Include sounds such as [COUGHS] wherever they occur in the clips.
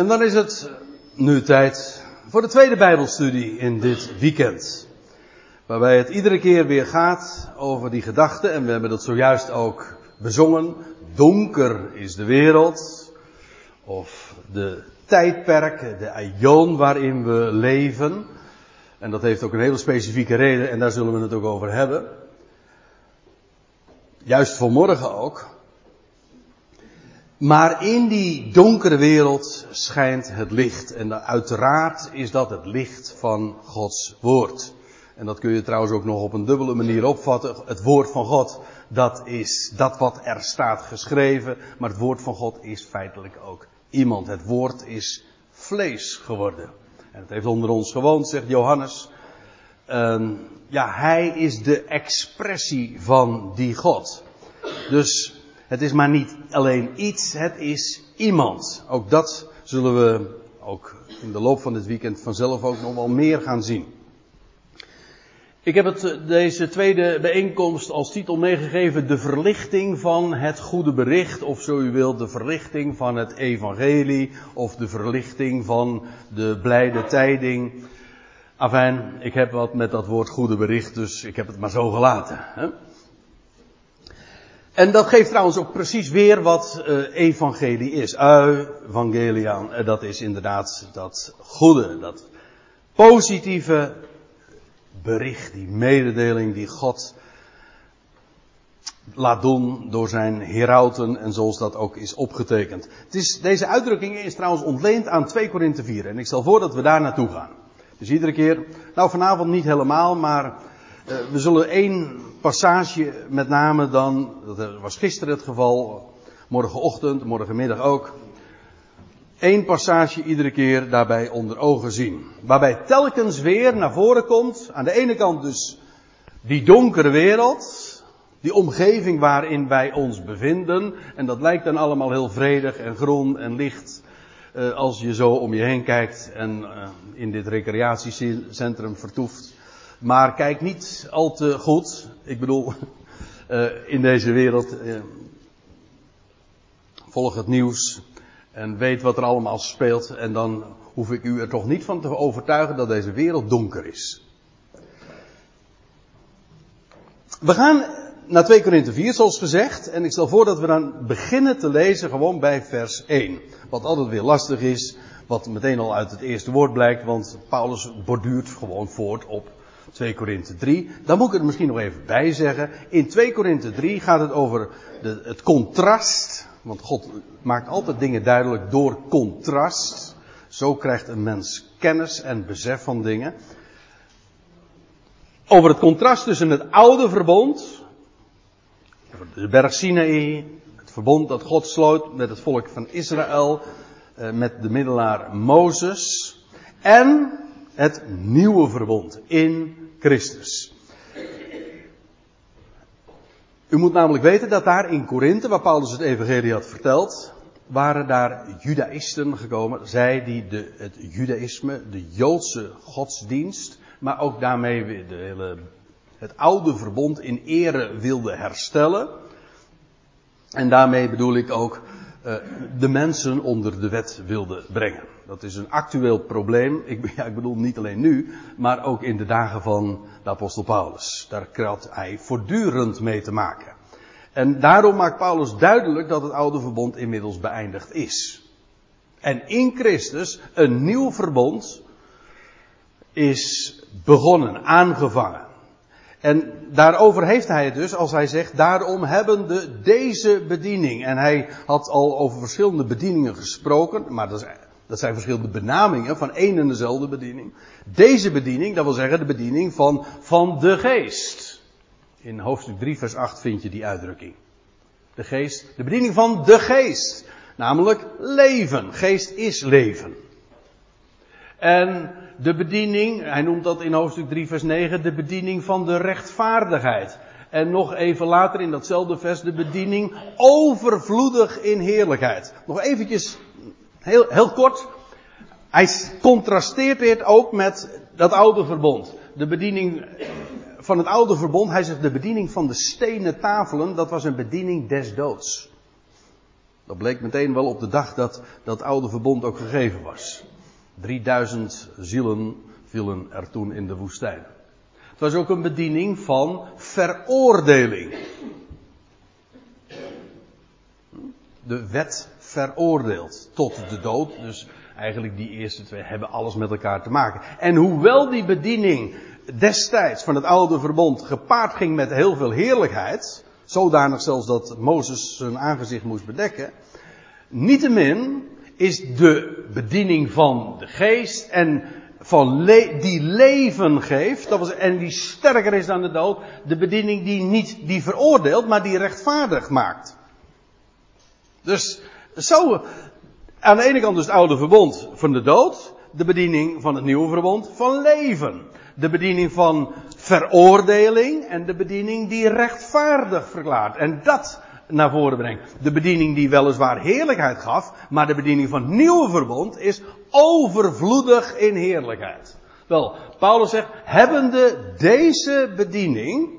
En dan is het nu tijd voor de tweede Bijbelstudie in dit weekend. Waarbij het iedere keer weer gaat over die gedachte, en we hebben dat zojuist ook bezongen. Donker is de wereld, of de tijdperk, de aion waarin we leven. En dat heeft ook een hele specifieke reden, en daar zullen we het ook over hebben. Juist vanmorgen ook. Maar in die donkere wereld schijnt het licht. En uiteraard is dat het licht van Gods woord. En dat kun je trouwens ook nog op een dubbele manier opvatten. Het woord van God, dat is dat wat er staat geschreven. Maar het woord van God is feitelijk ook iemand. Het woord is vlees geworden. En het heeft onder ons gewoond, zegt Johannes. Uh, ja, hij is de expressie van die God. Dus het is maar niet alleen iets, het is iemand. Ook dat zullen we ook in de loop van dit weekend vanzelf ook nog wel meer gaan zien. Ik heb het, deze tweede bijeenkomst als titel meegegeven, de verlichting van het goede bericht, of zo u wilt, de verlichting van het evangelie, of de verlichting van de blijde tijding. Afijn, ik heb wat met dat woord goede bericht, dus ik heb het maar zo gelaten. Hè? En dat geeft trouwens ook precies weer wat uh, evangelie is. Evangeliaan, uh, dat is inderdaad dat goede, dat positieve bericht, die mededeling die God laat doen door zijn herauten en zoals dat ook is opgetekend. Het is, deze uitdrukking is trouwens ontleend aan 2 Korinthe 4 en ik stel voor dat we daar naartoe gaan. Dus iedere keer, nou vanavond niet helemaal, maar uh, we zullen één passage met name dan, dat was gisteren het geval, morgenochtend, morgenmiddag ook. Eén passage iedere keer daarbij onder ogen zien. Waarbij telkens weer naar voren komt, aan de ene kant dus die donkere wereld, die omgeving waarin wij ons bevinden. En dat lijkt dan allemaal heel vredig en groen en licht. Uh, als je zo om je heen kijkt en uh, in dit recreatiecentrum vertoeft. Maar kijk niet al te goed. Ik bedoel, uh, [LAUGHS] in deze wereld. volg het nieuws. En weet wat er allemaal speelt. En dan hoef ik u er toch niet van te overtuigen dat deze wereld donker is. We gaan naar 2 Korinthe 4 zoals gezegd. En ik stel voor dat we dan beginnen te lezen gewoon bij vers 1. Wat altijd weer lastig is. Wat meteen al uit het eerste woord blijkt. Want Paulus borduurt gewoon voort op 2 Korinthe 3. Dan moet ik er misschien nog even bij zeggen. In 2 Korinthe 3 gaat het over de, het contrast. Want God maakt altijd dingen duidelijk door contrast. Zo krijgt een mens kennis en besef van dingen. Over het contrast tussen het oude verbond. De berg Sinaï. Het verbond dat God sloot met het volk van Israël. Met de middelaar Mozes. En het nieuwe verbond in Christus. U moet namelijk weten dat daar in Korinthe, waar Paulus het evangelie had verteld, waren daar judaïsten gekomen. Zij die de, het judaïsme, de Joodse godsdienst, maar ook daarmee de hele, het oude verbond in ere wilden herstellen. En daarmee bedoel ik ook uh, de mensen onder de wet wilden brengen. Dat is een actueel probleem. Ik, [LAUGHS] ja, ik bedoel niet alleen nu, maar ook in de dagen van de apostel Paulus. Daar krijgt hij voortdurend mee te maken. En daarom maakt Paulus duidelijk dat het oude verbond inmiddels beëindigd is. En in Christus een nieuw verbond is begonnen, aangevangen. En daarover heeft hij het dus als hij zegt, daarom hebben de deze bediening. En hij had al over verschillende bedieningen gesproken, maar dat, dat zijn verschillende benamingen van één en dezelfde bediening. Deze bediening, dat wil zeggen de bediening van, van de geest. In hoofdstuk 3 vers 8 vind je die uitdrukking. De geest, de bediening van de geest. Namelijk leven. Geest is leven. En de bediening, hij noemt dat in hoofdstuk 3 vers 9, de bediening van de rechtvaardigheid. En nog even later in datzelfde vers de bediening overvloedig in heerlijkheid. Nog eventjes, heel, heel kort. Hij contrasteert dit ook met dat oude verbond. De bediening van het oude verbond, hij zegt de bediening van de stenen tafelen, dat was een bediening des doods. Dat bleek meteen wel op de dag dat dat oude verbond ook gegeven was. 3000 zielen vielen er toen in de woestijn. Het was ook een bediening van veroordeling. De wet veroordeelt tot de dood. Dus eigenlijk die eerste twee hebben alles met elkaar te maken. En hoewel die bediening destijds van het oude verbond gepaard ging met heel veel heerlijkheid, zodanig zelfs dat Mozes zijn aangezicht moest bedekken, niettemin is de bediening van de geest en van die leven geeft, dat was, en die sterker is dan de dood, de bediening die niet die veroordeelt, maar die rechtvaardig maakt. Dus zo, aan de ene kant dus het oude verbond van de dood, de bediening van het nieuwe verbond van leven. De bediening van veroordeling en de bediening die rechtvaardig verklaart. En dat naar voren brengt. De bediening die weliswaar heerlijkheid gaf, maar de bediening van het nieuwe verbond is overvloedig in heerlijkheid. Wel, Paulus zegt, hebbende deze bediening.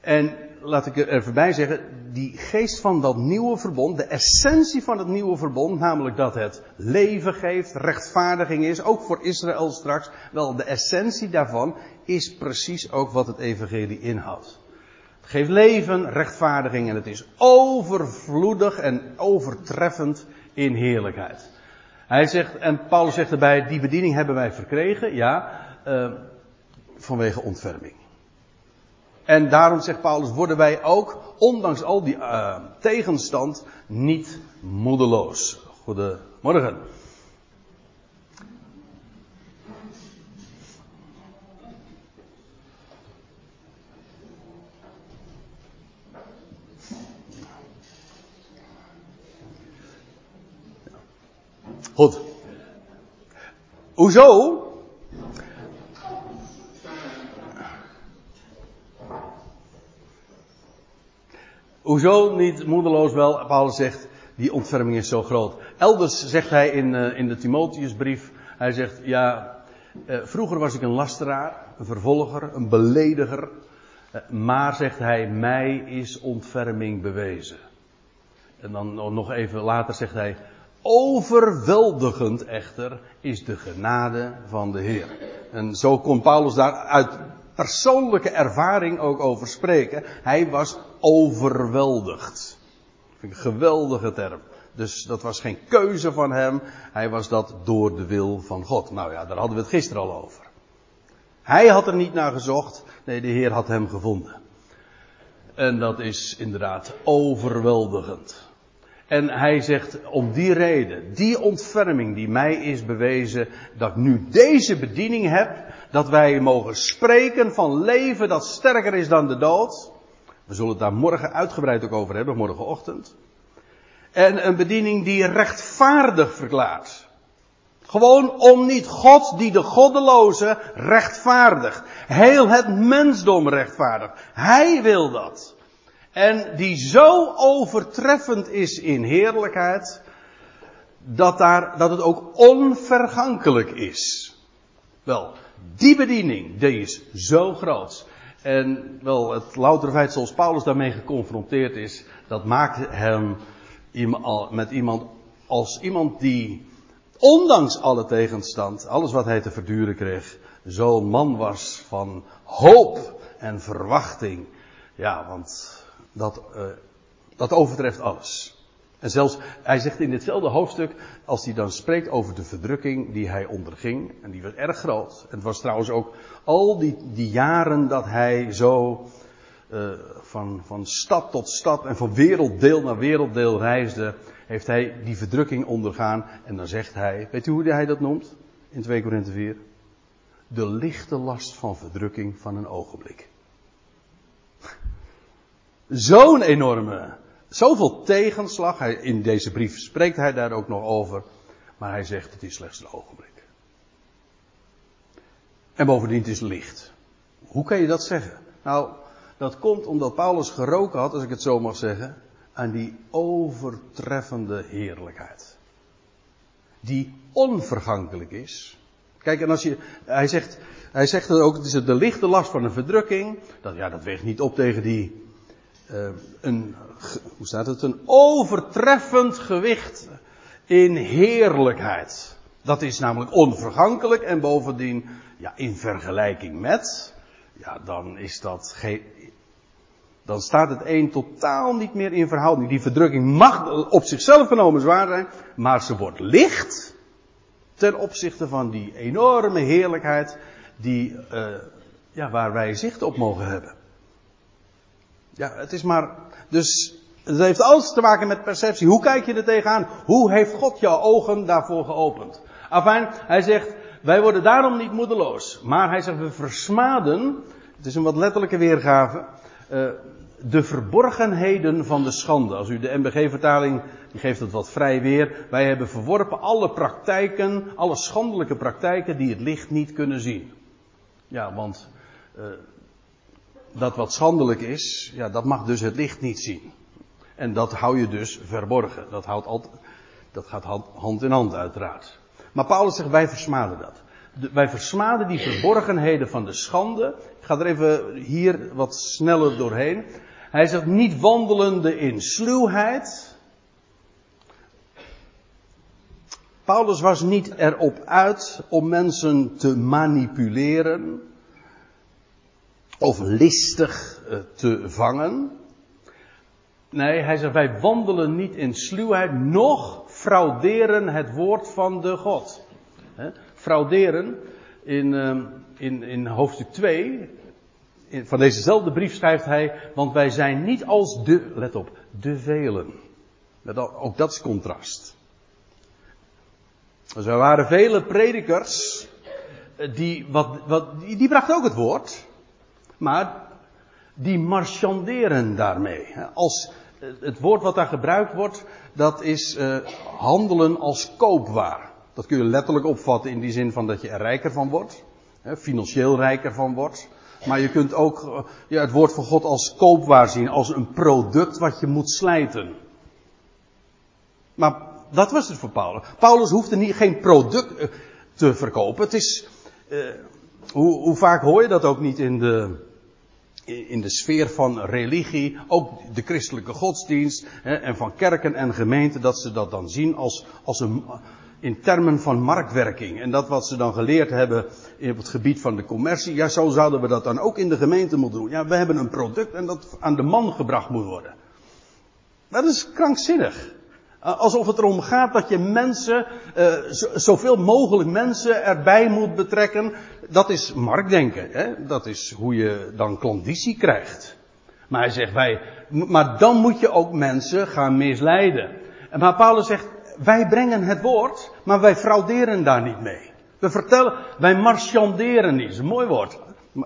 En laat ik er even bij zeggen, die geest van dat nieuwe verbond, de essentie van het nieuwe verbond, namelijk dat het leven geeft, rechtvaardiging is, ook voor Israël straks, wel de essentie daarvan is precies ook wat het evangelie inhoudt. Het geeft leven, rechtvaardiging en het is overvloedig en overtreffend in heerlijkheid. Hij zegt, en Paulus zegt erbij, die bediening hebben wij verkregen, ja, uh, vanwege ontferming. En daarom zegt Paulus, worden wij ook, ondanks al die uh, tegenstand, niet moedeloos. Goedemorgen. Goed. Hoezo? Hoezo niet moedeloos wel? Paulus zegt, die ontferming is zo groot. Elders zegt hij in, uh, in de Timotheusbrief, hij zegt, ja, uh, vroeger was ik een lasteraar, een vervolger, een belediger. Uh, maar, zegt hij, mij is ontferming bewezen. En dan nog even later zegt hij, overweldigend echter is de genade van de Heer. En zo kon Paulus daar uit persoonlijke ervaring ook over spreken. Hij was overweldigd. Vind een geweldige term. Dus dat was geen keuze van hem. Hij was dat door de wil van God. Nou ja, daar hadden we het gisteren al over. Hij had er niet naar gezocht. Nee, de Heer had hem gevonden. En dat is inderdaad overweldigend. En hij zegt om die reden, die ontferming die mij is bewezen, dat ik nu deze bediening heb, dat wij mogen spreken van leven dat sterker is dan de dood. We zullen het daar morgen uitgebreid ook over hebben, morgenochtend. En een bediening die rechtvaardig verklaart. Gewoon om niet God die de goddeloze rechtvaardigt. Heel het mensdom rechtvaardigt. Hij wil dat. En die zo overtreffend is in heerlijkheid, dat, daar, dat het ook onvergankelijk is. Wel, die bediening, die is zo groot. En wel, het louter feit zoals Paulus daarmee geconfronteerd is, dat maakt hem met iemand als iemand die, ondanks alle tegenstand, alles wat hij te verduren kreeg, zo'n man was van hoop en verwachting. Ja, want dat, uh, dat overtreft alles. En zelfs, hij zegt in ditzelfde hoofdstuk, als hij dan spreekt over de verdrukking die hij onderging, en die was erg groot. En het was trouwens ook al die, die jaren dat hij zo uh, van, van stad tot stad en van werelddeel naar werelddeel reisde, heeft hij die verdrukking ondergaan. En dan zegt hij, weet u hoe hij dat noemt? In 2 Korinthe 4. De lichte last van verdrukking van een ogenblik. Zo'n enorme, zoveel tegenslag. Hij, in deze brief spreekt hij daar ook nog over. Maar hij zegt het is slechts een ogenblik. En bovendien het is licht. Hoe kan je dat zeggen? Nou, dat komt omdat Paulus geroken had, als ik het zo mag zeggen, aan die overtreffende heerlijkheid. Die onvergankelijk is. Kijk, en als je, hij zegt, hij zegt er ook, het is de lichte last van een verdrukking. Dat, ja, dat weegt niet op tegen die een, hoe staat het, een overtreffend gewicht in heerlijkheid. Dat is namelijk onvergankelijk en bovendien, ja, in vergelijking met, ja, dan is dat geen, dan staat het een totaal niet meer in verhouding. Die verdrukking mag op zichzelf genomen zwaar zijn, maar ze wordt licht ten opzichte van die enorme heerlijkheid die, uh, ja, waar wij zicht op mogen hebben. Ja, het is maar, dus het heeft alles te maken met perceptie. Hoe kijk je er tegenaan? Hoe heeft God jouw ogen daarvoor geopend? Afijn, hij zegt, wij worden daarom niet moedeloos. Maar hij zegt, we versmaden, het is een wat letterlijke weergave, uh, de verborgenheden van de schande. Als u de MBG-vertaling, die geeft het wat vrij weer. Wij hebben verworpen alle praktijken, alle schandelijke praktijken die het licht niet kunnen zien. Ja, want uh, dat wat schandelijk is, ja, dat mag dus het licht niet zien. En dat hou je dus verborgen. Dat, houdt altijd, dat gaat hand in hand uiteraard. Maar Paulus zegt, wij versmaden dat. wij versmaden die verborgenheden van de schande. Ik ga er even hier wat sneller doorheen. Hij zegt niet wandelende in sluwheid. Paulus was niet erop uit om mensen te manipuleren of listig eh, te vangen. Nee, hij zegt wij wandelen niet in sluwheid, noch frauderen het woord van de God. frauderen in, ehm, in, in hoofdstuk 2 van dezezelfde brief schrijft hij, want wij zijn niet als de, let op, de velen. Ook dat is contrast. Dus er waren vele predikers, eh, die, wat, wat, die, die brachten ook het woord, maar die marchanderen daarmee. Als het woord wat daar gebruikt wordt, dat is uh, handelen als koopwaar. Dat kun je letterlijk opvatten in die zin van dat je er rijker van wordt, hè, financieel rijker van wordt. Maar je kunt ook eh, ja, het woord van God als koopwaar zien, als een product wat je moet slijten. Maar dat was het voor Paulus. Paulus hoefde niet, geen product eh, te verkopen. Het is, hoe, hoe, vaak hoor je dat ook niet in de, in de sfeer van religie, ook de christelijke godsdienst hè, en van kerken en gemeenten, dat ze dat dan zien als, als een, in termen van marktwerking. En dat wat ze dan geleerd hebben op het gebied van de commercie, ja, zo zouden we dat dan ook in de gemeente moeten doen. Ja, we hebben een product en dat aan de man gebracht moet worden. Dat is krankzinnig. Alsof het erom gaat dat je mensen, uh, zoveel mogelijk mensen erbij moet betrekken. Dat is marktdenken. Hè? Dat is hoe je dan klanditie krijgt. Maar hij zegt wij, maar dan moet je ook mensen gaan misleiden. En maar Paulus zegt, wij brengen het woord, maar wij frauderen daar niet mee. We vertellen, wij marchanderen niet. Dat is een mooi woord.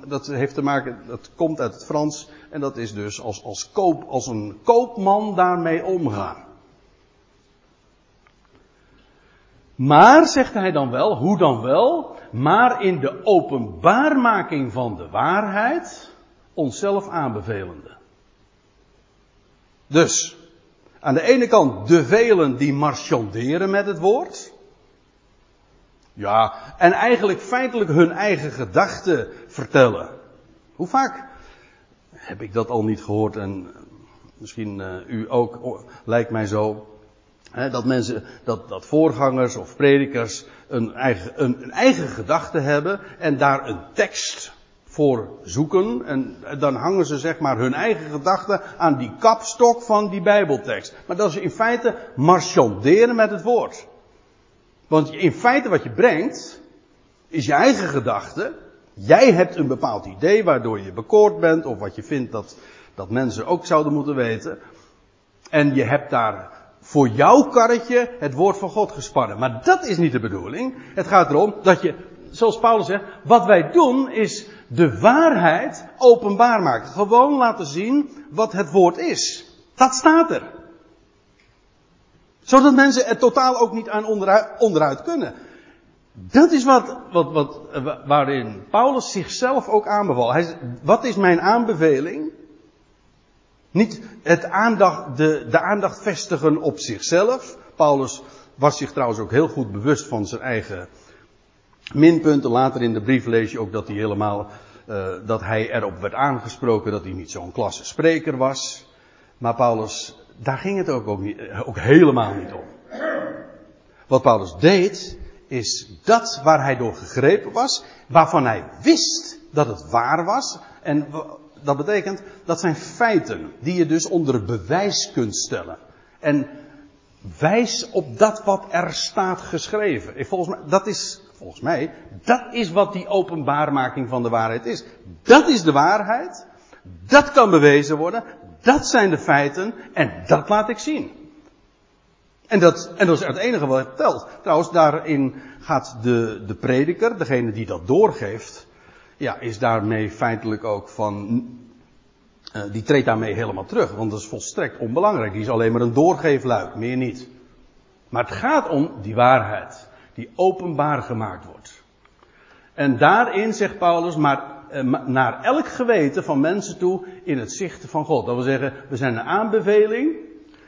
Dat heeft te maken, dat komt uit het Frans. En dat is dus als, als, koop, als een koopman daarmee omgaan. Maar, zegt hij dan wel, hoe dan wel? Maar in de openbaarmaking van de waarheid onszelf aanbevelende. Dus, aan de ene kant de velen die marchanderen met het woord. Ja, en eigenlijk feitelijk hun eigen gedachten vertellen. Hoe vaak heb ik dat al niet gehoord en misschien uh, u ook, lijkt mij zo. Dat mensen, dat, dat voorgangers of predikers een eigen, een eigen gedachte hebben en daar een tekst voor zoeken. En dan hangen ze zeg maar hun eigen gedachten aan die kapstok van die Bijbeltekst. Maar dat is in feite marchanderen met het woord. Want in feite wat je brengt, is je eigen gedachte. Jij hebt een bepaald idee waardoor je bekoord bent, of wat je vindt dat, dat mensen ook zouden moeten weten. En je hebt daar voor jouw karretje het woord van God gespannen. Maar dat is niet de bedoeling. Het gaat erom dat je, zoals Paulus zegt, wat wij doen is de waarheid openbaar maken. Gewoon laten zien wat het woord is. Dat staat er. Zodat mensen er totaal ook niet aan onderuit, kunnen. Dat is wat, wat, wat, waarin Paulus zichzelf ook aanbeval. Hij, wat is mijn aanbeveling? Niet het aandacht, de, de aandacht vestigen op zichzelf. Paulus was zich trouwens ook heel goed bewust van zijn eigen minpunten. Later in de brief lees je ook dat hij helemaal, uh, dat hij erop werd aangesproken dat hij niet zo'n klasse spreker was. Maar Paulus, daar ging het ook, ook, niet, ook helemaal niet om. Wat Paulus deed, is dat waar hij door gegrepen was, waarvan hij wist dat het waar was. En dat betekent, dat zijn feiten die je dus onder bewijs kunt stellen. En wijs op dat wat er staat geschreven. Volgens mij, dat is, volgens mij, dat is wat die openbaarmaking van de waarheid is. Dat is de waarheid. Dat kan bewezen worden. Dat zijn de feiten. En dat laat ik zien. En dat, en dat is het enige wat telt. Trouwens, daarin gaat de, de prediker, degene die dat doorgeeft, ja, is daarmee feitelijk ook van, uh, die treedt daarmee helemaal terug. Want dat is volstrekt onbelangrijk. Die is alleen maar een doorgeefluik, meer niet. Maar het gaat om die waarheid, die openbaar gemaakt wordt. En daarin zegt Paulus, maar uh, naar elk geweten van mensen toe in het zicht van God. Dat wil zeggen, we zijn een aanbeveling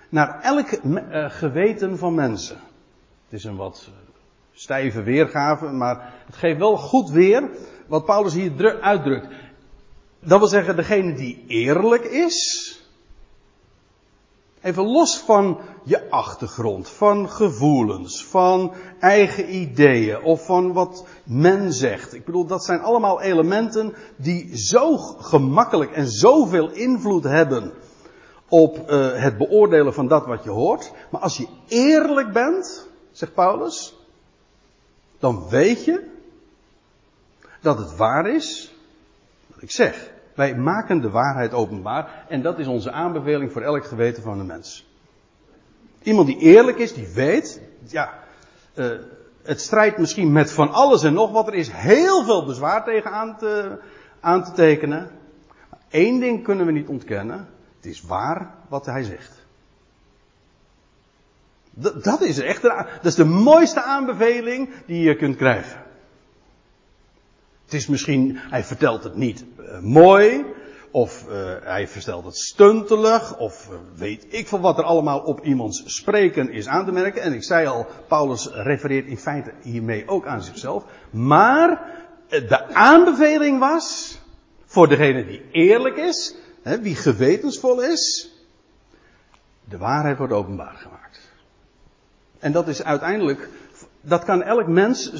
naar elk uh, geweten van mensen. Het is een wat stijve weergave, maar het geeft wel goed weer wat Paulus hier uitdrukt. Dat wil zeggen, degene die eerlijk is. Even los van je achtergrond, van gevoelens, van eigen ideeën of van wat men zegt. Ik bedoel, dat zijn allemaal elementen die zo gemakkelijk en zoveel invloed hebben op uh, het beoordelen van dat wat je hoort. Maar als je eerlijk bent, zegt Paulus, dan weet je dat het waar is wat ik zeg. Wij maken de waarheid openbaar en dat is onze aanbeveling voor elk geweten van de mens. Iemand die eerlijk is, die weet, ja, uh, het strijdt misschien met van alles en nog wat. Er is heel veel bezwaar tegen aan te, aan te tekenen. Één ding kunnen we niet ontkennen. Het is waar wat hij zegt. Dat, dat is echt, dat is de mooiste aanbeveling die je kunt krijgen. Het is misschien, hij vertelt het niet uh, mooi, of uh, hij vertelt het stuntelig, of uh, weet ik van wat er allemaal op iemands spreken is aan te merken. En ik zei al, Paulus refereert in feite hiermee ook aan zichzelf. Maar de aanbeveling was, voor degene die eerlijk is, hè, wie gewetensvol is, de waarheid wordt openbaar gemaakt. En dat is uiteindelijk, dat kan elk mens,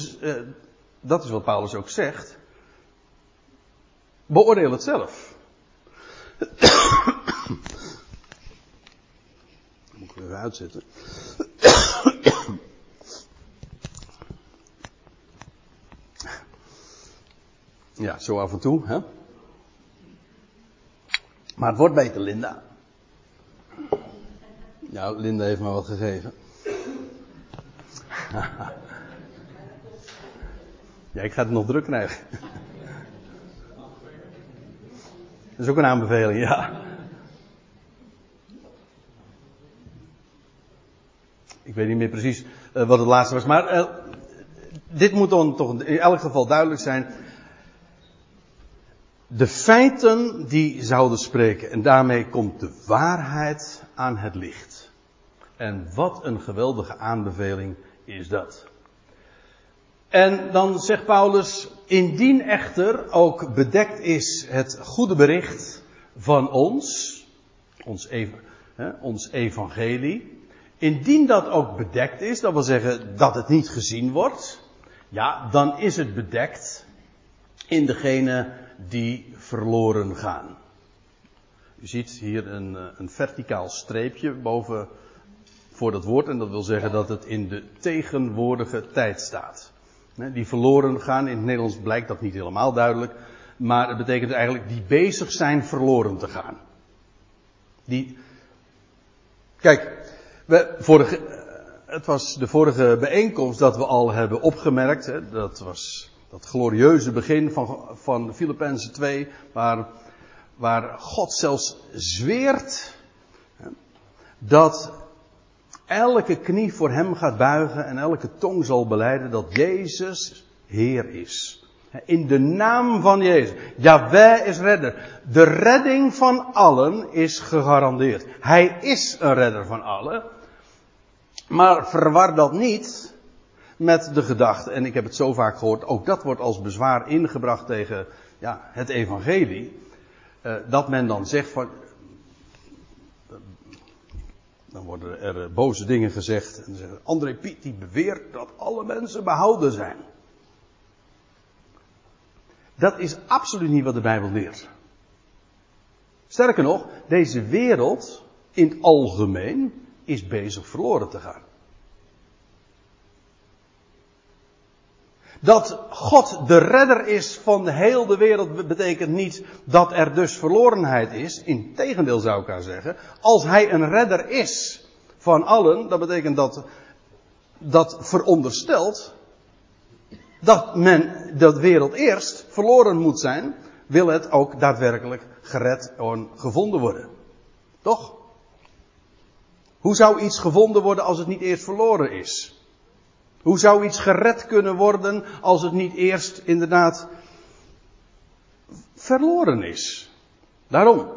dat is wat Paulus ook zegt, Beoordeel het zelf. [COUGHS] Moet ik even uitzetten. [COUGHS] Ja, zo af en toe, hè? Maar het wordt beter, Linda. Nou, Linda heeft me wat gegeven. [LAUGHS] ja, ik ga het nog druk krijgen. Dat is ook een aanbeveling, ja. Ik weet niet meer precies uh, wat het laatste was, maar uh, dit moet dan toch in elk geval duidelijk zijn. De feiten die zouden spreken en daarmee komt de waarheid aan het licht. En wat een geweldige aanbeveling is dat. En dan zegt Paulus, indien echter ook bedekt is het goede bericht van ons, ons, hè, ons evangelie, indien dat ook bedekt is, dat wil zeggen dat het niet gezien wordt, ja, dan is het bedekt in degene die verloren gaan. U ziet hier een, eh, een verticaal streepje boven voor dat woord en dat wil zeggen dat het in de tegenwoordige tijd staat die verloren gaan. In het Nederlands blijkt dat niet helemaal duidelijk. Maar het betekent eigenlijk die bezig zijn verloren te gaan. Die. Kijk, we, vorige, het was de vorige bijeenkomst dat we al hebben opgemerkt. Hè, dat was dat glorieuze begin van, van Filippenzen 2. Waar, waar God zelfs zweert. Hè, dat elke knie voor hem gaat buigen en elke tong zal beleiden dat Jezus Heer is. In de naam van Jezus. Jawel is redder. De redding van allen is gegarandeerd. Hij is een redder van allen. Maar verwar dat niet met de gedachte, en ik heb het zo vaak gehoord, ook dat wordt als bezwaar ingebracht tegen ja, het evangelie. Uh, dat men dan zegt van, Dan worden er boze dingen gezegd. En zeggen, André Piet die beweert dat alle mensen behouden zijn. Dat is absoluut niet wat de Bijbel leert. Sterker nog, deze wereld in het algemeen is bezig verloren te gaan. Dat God de redder is van de hele wereld betekent niet dat er dus verlorenheid is. Integendeel zou ik haar zeggen. Als hij een redder is van allen, dat betekent dat dat veronderstelt dat men, dat wereld eerst verloren moet zijn, wil het ook daadwerkelijk gered en gevonden worden. Toch? Hoe zou iets gevonden worden als het niet eerst verloren is? Hoe zou iets gered kunnen worden als het niet eerst inderdaad verloren is? Daarom.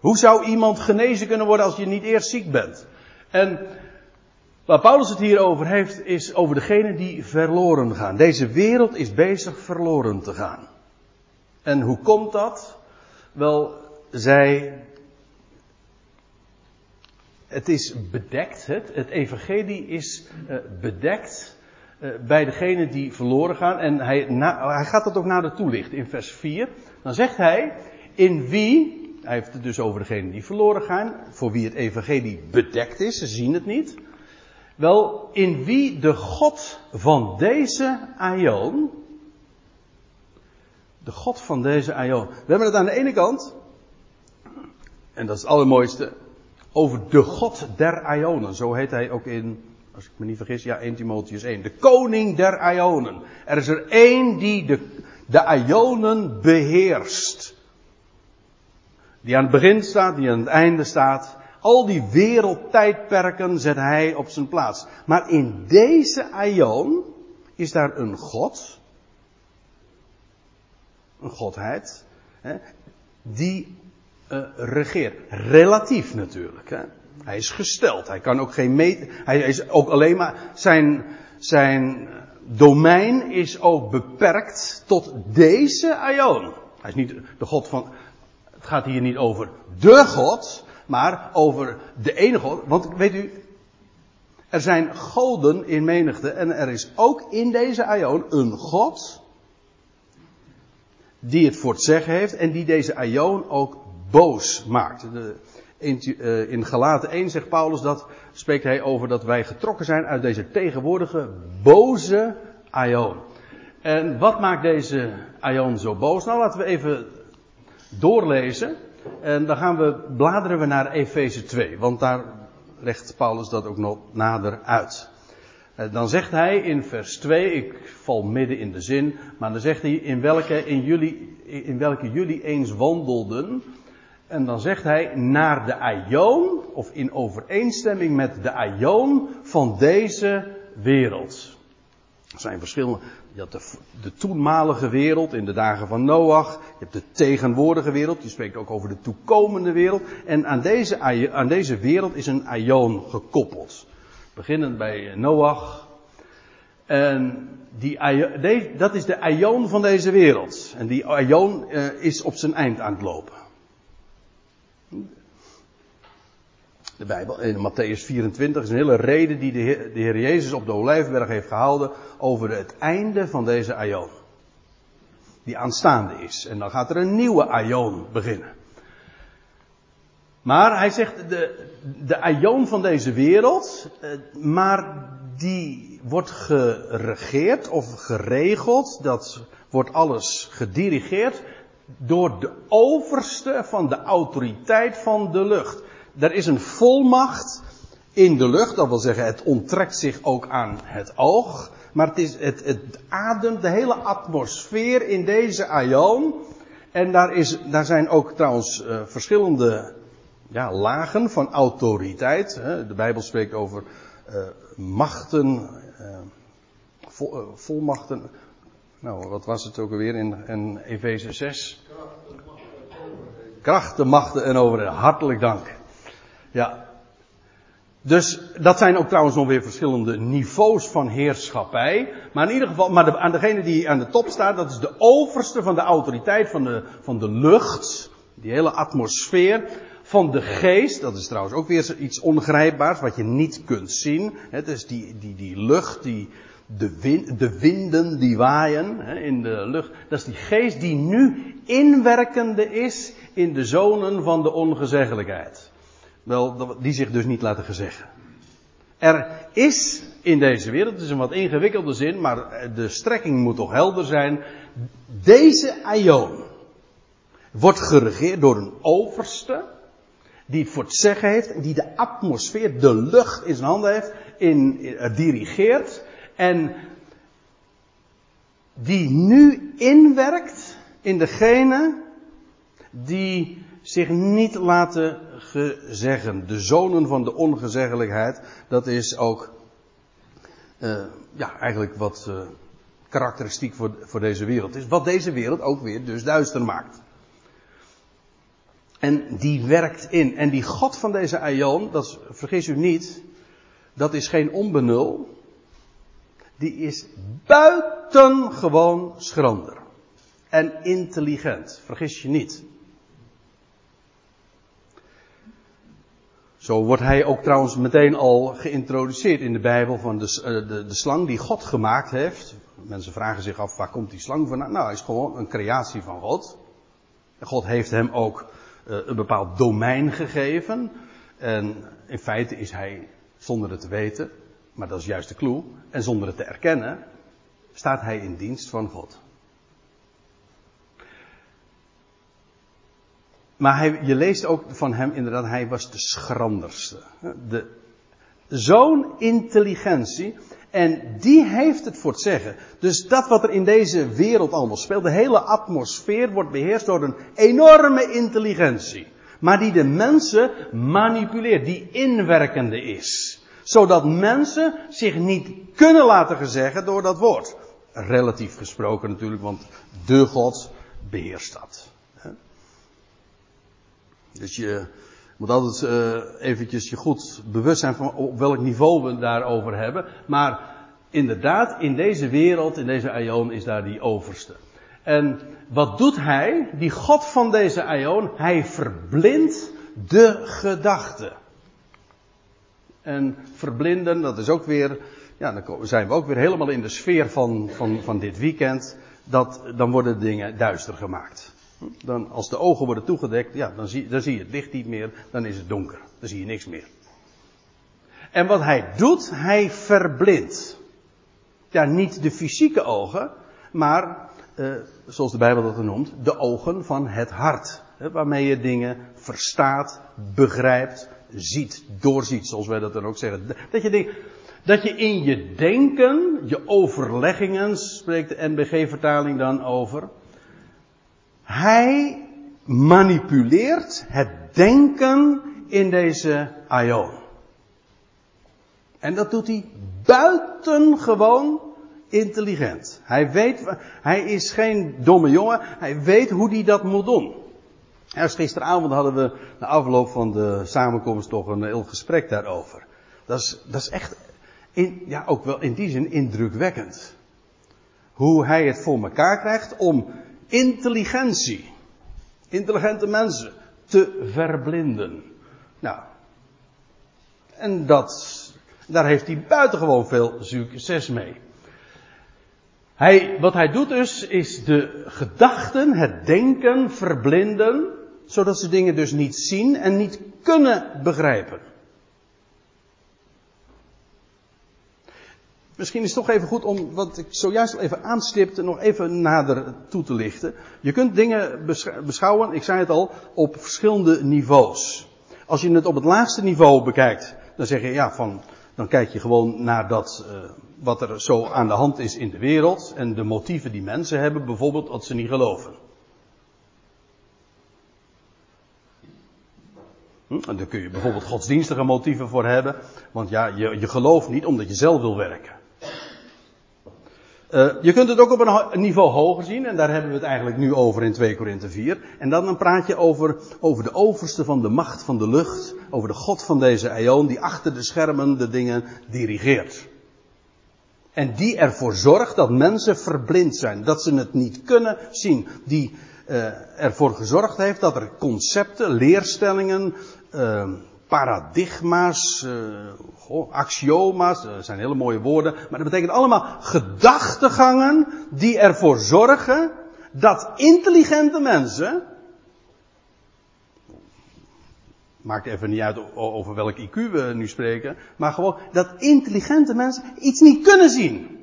Hoe zou iemand genezen kunnen worden als je niet eerst ziek bent? En waar Paulus het hier over heeft, is over degene die verloren gaan. Deze wereld is bezig verloren te gaan. En hoe komt dat? Wel, zij. Het is bedekt, het, het evangelie is uh, bedekt bij degene die verloren gaan. En hij, hij gaat dat ook nader toelichten in vers 4. Dan zegt hij, in wie, hij heeft het dus over degene die verloren gaan, voor wie het evangelie bedekt is, ze zien het niet. Wel, in wie de God van deze aion, de God van deze aion. We hebben het aan de ene kant, en dat is het allermooiste, over de God der Ionen. Zo heet hij ook in, als ik me niet vergis, ja, 1 Timotheus 1. De koning der Ionen. Er is er één die de, de beheerst. Die aan het begin staat, die aan het einde staat. Al die wereldtijdperken zet hij op zijn plaats. Maar in deze Ion is daar een God. Een godheid. Hè, die uh, regeert. Relatief natuurlijk. Hè. Hij is gesteld. Hij kan ook geen meet. Hij is ook alleen maar. Zijn, zijn domein is ook beperkt tot deze Ion. Hij is niet de God van. Het gaat hier niet over de God, maar over de ene God. Want weet u, er zijn goden in menigte en er is ook in deze Ion een God die het voor het zeggen heeft en die deze Ion ook boos maakt. De, in, uh, in Galaten 1 zegt Paulus dat, spreekt hij over dat wij getrokken zijn uit deze tegenwoordige boze Ion. En wat maakt deze Ion zo boos? Nou, laten we even doorlezen. En dan gaan we, bladeren we naar Efeze 2, want daar legt Paulus dat ook nog nader uit. Dan zegt hij in vers 2, ik val midden in de zin, maar dan zegt hij in welke, in jullie, in welke jullie eens wandelden. En dan zegt hij naar de aion, of in overeenstemming met de aion van deze wereld. Er zijn verschillende, je had de, de, toenmalige wereld in de dagen van Noach. Je hebt de tegenwoordige wereld. Die spreekt ook over de toekomende wereld. En aan deze, aan deze wereld is een aion gekoppeld. Beginnend bij Noach. En die, dat is de aion van deze wereld. En die aion uh, is op zijn eind aan het lopen. De Bijbel, in Matthäus 24 is een hele reden die de Heer, de Jezus op de Olijfberg heeft gehouden over het einde van deze aion. Die aanstaande is. En dan gaat er een nieuwe aion beginnen. Maar hij zegt de, de aion van deze wereld, eh, maar die wordt geregeerd of geregeld, dat wordt alles gedirigeerd door de overste van de autoriteit van de lucht. Er is een volmacht in de lucht, dat wil zeggen het onttrekt zich ook aan het oog. Maar het, is, het, het ademt de hele atmosfeer in deze aion. En daar, is, daar zijn ook trouwens uh, verschillende ja, lagen van autoriteit. Hè. De Bijbel spreekt over uh, machten, vol, volmachten. Nou, wat was het ook alweer in, in Efeze 6? Krachten, machten en overheden. Hartelijk dank. Ja. Dus dat zijn ook trouwens nog weer verschillende niveaus van heerschappij. Maar in ieder geval, maar de, aan degene die aan de top staat, dat is de overste van de autoriteit van de, van de lucht. Die hele atmosfeer van de geest. Dat is trouwens ook weer iets ongrijpbaars, wat je niet kunt zien. Het is die, die, die lucht, die, de, wind, de winden die waaien in de lucht. Dat is die geest die nu inwerkende is in de zonen van de ongezeggelijkheid. Wel, die zich dus niet laten gezeggen. Er is in deze wereld, het is een wat ingewikkelde zin, maar de strekking moet toch helder zijn. Deze aion wordt geregeerd door een overste, die het voor het zeggen heeft, die de atmosfeer, de lucht in zijn handen heeft, in, in, dirigeert, en die nu inwerkt in degene die zich niet laten gezeggen. De zonen van de ongezeggelijkheid, dat is ook uh, ja, eigenlijk wat uh, karakteristiek voor, voor deze wereld is. Wat deze wereld ook weer dus duister maakt. En die werkt in. En die God van deze Aion, dat vergis u niet, dat is geen onbenul. Die is buitengewoon schrander. En intelligent. Vergis je niet. Zo wordt hij ook trouwens meteen al geïntroduceerd in de Bijbel van de, eh, de, de, slang die God gemaakt heeft. Mensen vragen zich af waar komt die slang vandaan? Nou, hij is gewoon een creatie van God. God heeft hem ook een bepaald domein gegeven. En in feite is hij, zonder het te weten, maar dat is juist de clue, en zonder het te erkennen, staat hij in dienst van God. Maar hij, je leest ook van hem inderdaad, hij was de schranderste. De, Zo'n intelligentie. En die heeft het voor het zeggen. Dus dat wat er in deze wereld allemaal speelt, de hele atmosfeer wordt beheerst door een enorme intelligentie. Maar die de mensen manipuleert, die inwerkende is. Zodat mensen zich niet kunnen laten gezeggen door dat woord. Relatief gesproken natuurlijk, want de God beheerst dat. Dus je moet altijd uh, eventjes je goed bewust zijn van op welk niveau we daarover hebben. Maar inderdaad, in deze wereld, in deze aion, is daar die overste. En wat doet hij, die God van deze aion? Hij verblindt de gedachte. En verblinden, dat is ook weer, ja, dan zijn we ook weer helemaal in de sfeer van, van, van dit weekend. Dat, dan worden dingen duister gemaakt. Dan, als de ogen worden toegedekt, ja, dan zie, zie je het licht niet meer, dan is het donker. Dan zie je niks meer. En wat hij doet, hij verblindt. Ja, niet de fysieke ogen, maar, eh, zoals de Bijbel dat noemt, de ogen van het hart. Hè, waarmee je dingen verstaat, begrijpt, ziet, doorziet, zoals wij dat dan ook zeggen. Dat je, denkt, dat je in je denken, je overleggingen, spreekt de NBG-vertaling dan over, hij manipuleert het denken in deze aion. En dat doet hij buitengewoon intelligent. Hij weet, hij is geen domme jongen, hij weet hoe hij dat moet doen. Eerst gisteravond hadden we na afloop van de samenkomst toch een heel gesprek daarover. Dat is, dat is echt, ja, ook wel in die zin indrukwekkend. Hoe hij het voor elkaar krijgt om intelligentie, intelligente mensen, te verblinden. Nou, en dat, daar heeft hij buitengewoon veel succes mee. Hij, wat hij doet dus, is de gedachten, het denken verblinden, zodat ze dingen dus niet zien en niet kunnen begrijpen. Misschien is het toch even goed om wat ik zojuist al even aanstipte nog even nader toe te lichten. Je kunt dingen beschouwen, ik zei het al, op verschillende niveaus. Als je het op het laagste niveau bekijkt, dan zeg je ja, van, dan kijk je gewoon naar dat, uh, wat er zo aan de hand is in de wereld en de motieven die mensen hebben, bijvoorbeeld dat ze niet geloven. Hm? Daar kun je bijvoorbeeld godsdienstige motieven voor hebben, want ja, je, je gelooft niet omdat je zelf wil werken. Uh, je kunt het ook op een niveau hoger zien, en daar hebben we het eigenlijk nu over in 2 Korinthe 4. En dan, dan praat je over, over de overste van de macht van de lucht, over de God van deze eon, die achter de schermen de dingen dirigeert. En die ervoor zorgt dat mensen verblind zijn, dat ze het niet kunnen zien. Die uh, ervoor gezorgd heeft dat er concepten, leerstellingen, uh, paradigma's, uh, axioma's, dat zijn hele mooie woorden, maar dat betekent allemaal gedachtegangen die ervoor zorgen dat intelligente mensen, maakt even niet uit over welk IQ we nu spreken, maar gewoon dat intelligente mensen iets niet kunnen zien.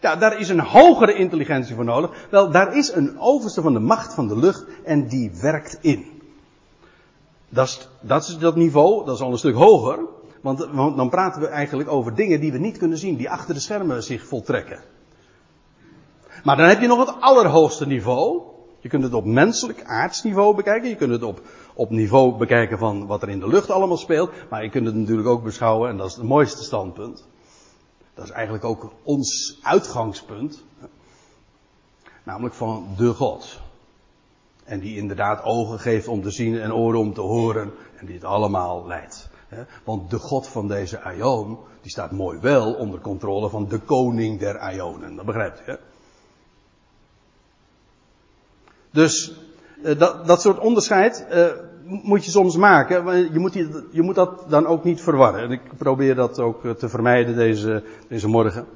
Ja, daar is een hogere intelligentie voor nodig. Wel, daar is een overste van de macht van de lucht en die werkt in. Dat is, dat is dat niveau, dat is al een stuk hoger. Want, want dan praten we eigenlijk over dingen die we niet kunnen zien, die achter de schermen zich voltrekken. Maar dan heb je nog het allerhoogste niveau. Je kunt het op menselijk aardsniveau bekijken. Je kunt het op, op niveau bekijken van wat er in de lucht allemaal speelt. Maar je kunt het natuurlijk ook beschouwen, en dat is het mooiste standpunt. Dat is eigenlijk ook ons uitgangspunt. Namelijk van de God. En die inderdaad ogen geeft om te zien en oren om te horen. En die het allemaal leidt. Want de God van deze Aion, die staat mooi wel onder controle van de koning der Aionen. Dat begrijpt u, hè? Dus eh, dat, dat soort onderscheid uh, moet je soms maken. Je moet, je moet dat dan ook niet verwarren. En ik probeer dat ook eh, te vermijden deze, deze morgen.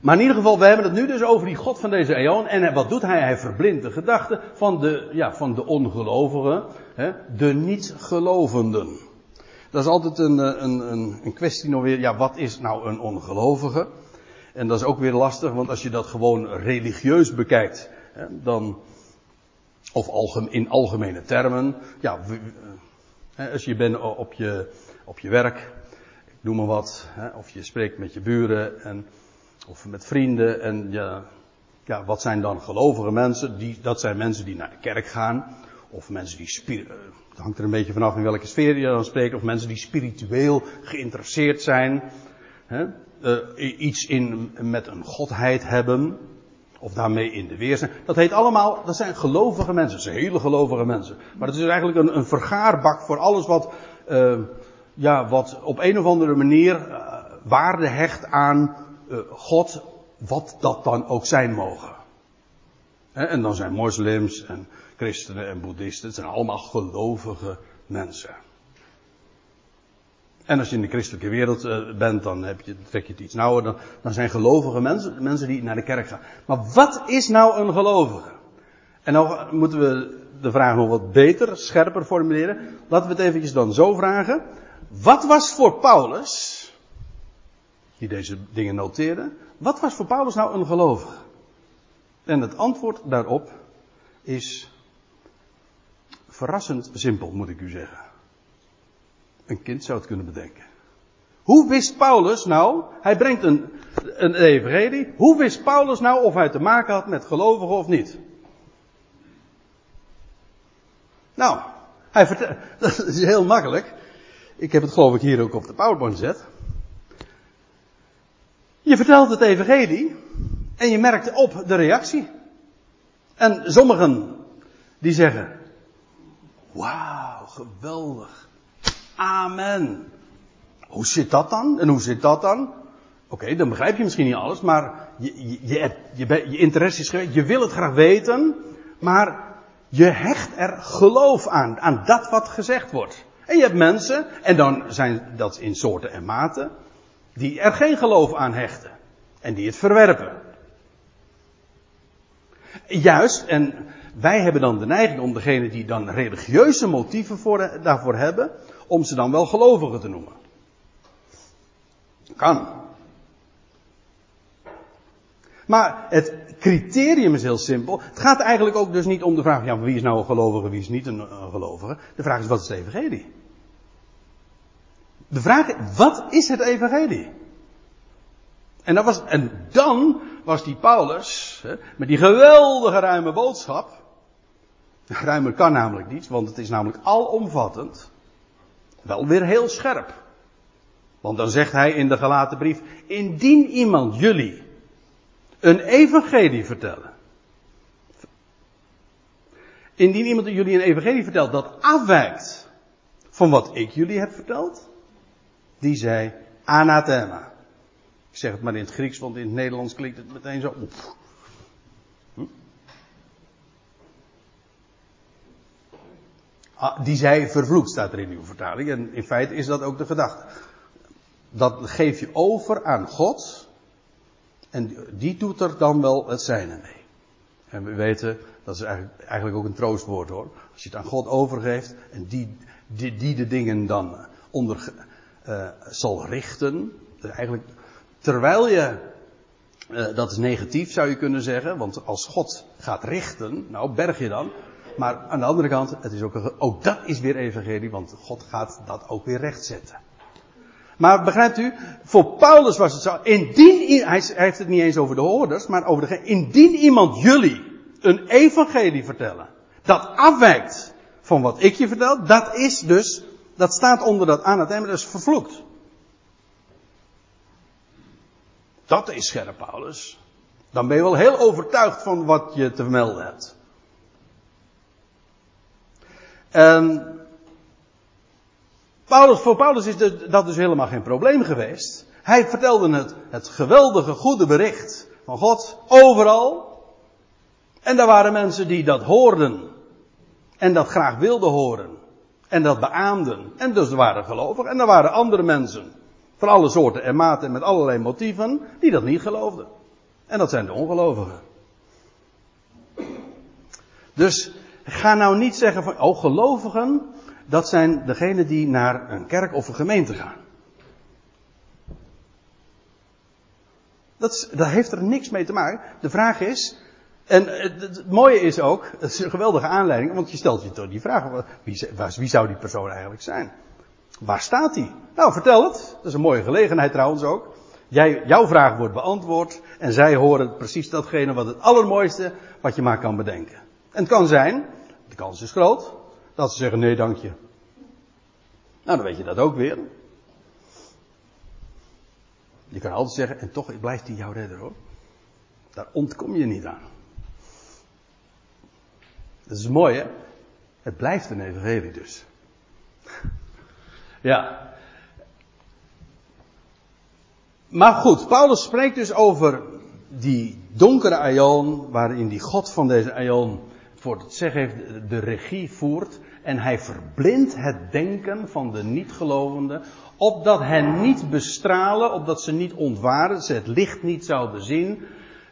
Maar in ieder geval, we hebben het nu dus over die God van deze eon. En wat doet hij? Hij verblindt de gedachten van de, ja, van de ongelovigen. Hè, de niet-gelovenden. Dat is altijd een, een, een, een kwestie nog weer. Ja, wat is nou een ongelovige? En dat is ook weer lastig, want als je dat gewoon religieus bekijkt, dan, of in algemene termen, ja, als je bent op je, op je werk, ik noem maar wat, of je spreekt met je buren en, of met vrienden en ja, ja, wat zijn dan gelovige mensen? Die, dat zijn mensen die naar de kerk gaan, of mensen die, het hangt er een beetje vanaf in welke sfeer je dan spreekt, of mensen die spiritueel geïnteresseerd zijn, hè, uh, iets in, met een godheid hebben of daarmee in de weer zijn. Dat heet allemaal, dat zijn gelovige mensen, dat zijn hele gelovige mensen. Maar het is eigenlijk een, een vergaarbak voor alles wat, uh, ja, wat op een of andere manier waarde hecht aan uh, God, wat dat dan ook zijn mogen. En dan zijn moslims en christenen en boeddhisten, het zijn allemaal gelovige mensen. En als je in de christelijke wereld uh, bent, dan heb je, trek je het iets nauwer. Dan, dan zijn gelovige mensen, mensen die naar de kerk gaan. Maar wat is nou een gelovige? En nou moeten we de vraag nog wat beter, scherper formuleren. Laten we het eventjes dan zo vragen. Wat was voor Paulus, die deze dingen noteerde, wat was voor Paulus nou een gelovige? En het antwoord daarop is verrassend simpel, moet ik u zeggen. Een kind zou het kunnen bedenken. Hoe wist Paulus nou, hij brengt een, een evangelie, hoe wist Paulus nou of hij te maken had met gelovigen of niet? Nou, hij vertelt, [LAUGHS] dat is heel makkelijk. Ik heb het geloof ik hier ook op de PowerPoint gezet. Je vertelt het evangelie en je merkt op de reactie. En sommigen die zeggen, wauw, geweldig. Amen. Hoe zit dat dan? En hoe zit dat dan? Oké, dan begrijp je misschien niet alles, maar je, je, je, je, interesse is geweest, je wil het graag weten, maar je hecht er geloof aan, aan dat wat gezegd wordt. En je hebt mensen, en dan zijn dat in soorten en maten, die er geen geloof aan hechten. En die het verwerpen. Juist, en wij hebben dan de neiging om degene die dan religieuze motieven voor, daarvoor hebben, om ze dan wel gelovigen te noemen. Kan. Maar het criterium is heel simpel. Het gaat eigenlijk ook dus niet om de vraag, ja, wie is nou een gelovige, wie is niet een, gelovige. De vraag is, wat is het evangelie? De vraag, wat is het evangelie? En, dat was, en dan was die Paulus, hè, met die geweldige ruime boodschap. Ruimer kan namelijk niet, want het is namelijk alomvattend. Wel weer heel scherp. Want dan zegt hij in de gelaten brief, indien iemand jullie een evangelie vertellen. Indien iemand jullie een evangelie vertelt dat afwijkt van wat ik jullie heb verteld, die zei anathema. Ik zeg het maar in het Grieks, want in het Nederlands klinkt het meteen zo. Hm? Ah, die zei vervloekt, staat er in uw vertaling. En in feite is dat ook de gedachte. Dat geef je over aan God. En die doet er dan wel het zijne mee. En we weten, dat is eigenlijk, eigenlijk ook een troostwoord hoor. Als je het aan God overgeeft en die, die, die de dingen dan eh, onder, uh, zal richten. Eigenlijk, terwijl je, uh, dat is negatief zou je kunnen zeggen, want als God gaat richten, nou berg je dan. Maar aan de andere kant, het is ook, een, ook dat is weer evangelie, want God gaat dat ook weer rechtzetten. Maar begrijpt u, voor Paulus was het zo, indien, hij heeft het niet eens over de hoorders, maar over de, indien iemand jullie een evangelie vertellen, dat afwijkt van wat ik je vertel, dat is dus, dat staat onder dat anathema, dat is vervloekt. Dat is scherp, Paulus. Dan ben je wel heel overtuigd van wat je te melden hebt. En Paulus, voor Paulus is dat dus helemaal geen probleem geweest. Hij vertelde het, het geweldige goede bericht van God overal. En daar waren mensen die dat hoorden. En dat graag wilden horen. En dat beaamden. En dus waren gelovigen. En er waren andere mensen. Van alle soorten en maten met allerlei motieven. Die dat niet geloofden. En dat zijn de ongelovigen. Dus ga nou niet zeggen van, oh gelovigen, dat zijn degenen die naar een kerk of een gemeente gaan. Dat, dat heeft er niks mee te maken. De vraag is, en het, mooie is ook, het is een geweldige aanleiding, want je stelt je toch die vraag, wie, wie zou die persoon eigenlijk zijn? Waar staat hij? Nou, vertel het. Dat is een mooie gelegenheid trouwens ook. Jij, jouw vraag wordt beantwoord en zij horen precies datgene wat het allermooiste wat je maar kan bedenken. En het kan zijn, de kans is groot, dat ze zeggen nee dank je. Nou, dan weet je dat ook weer. Je kan altijd zeggen, en toch blijft hij jouw redder hoor. Daar ontkom je niet aan. Dat is mooi hè. Het blijft een evangelie dus. [LAUGHS] ja. Maar goed, Paulus spreekt dus over die donkere aion, waarin die God van deze aion voor het zeggen heeft, de regie voert. En hij verblindt het denken van de niet-gelovenden, opdat hen niet bestralen, opdat ze niet ontwaren, ze het licht niet zouden zien.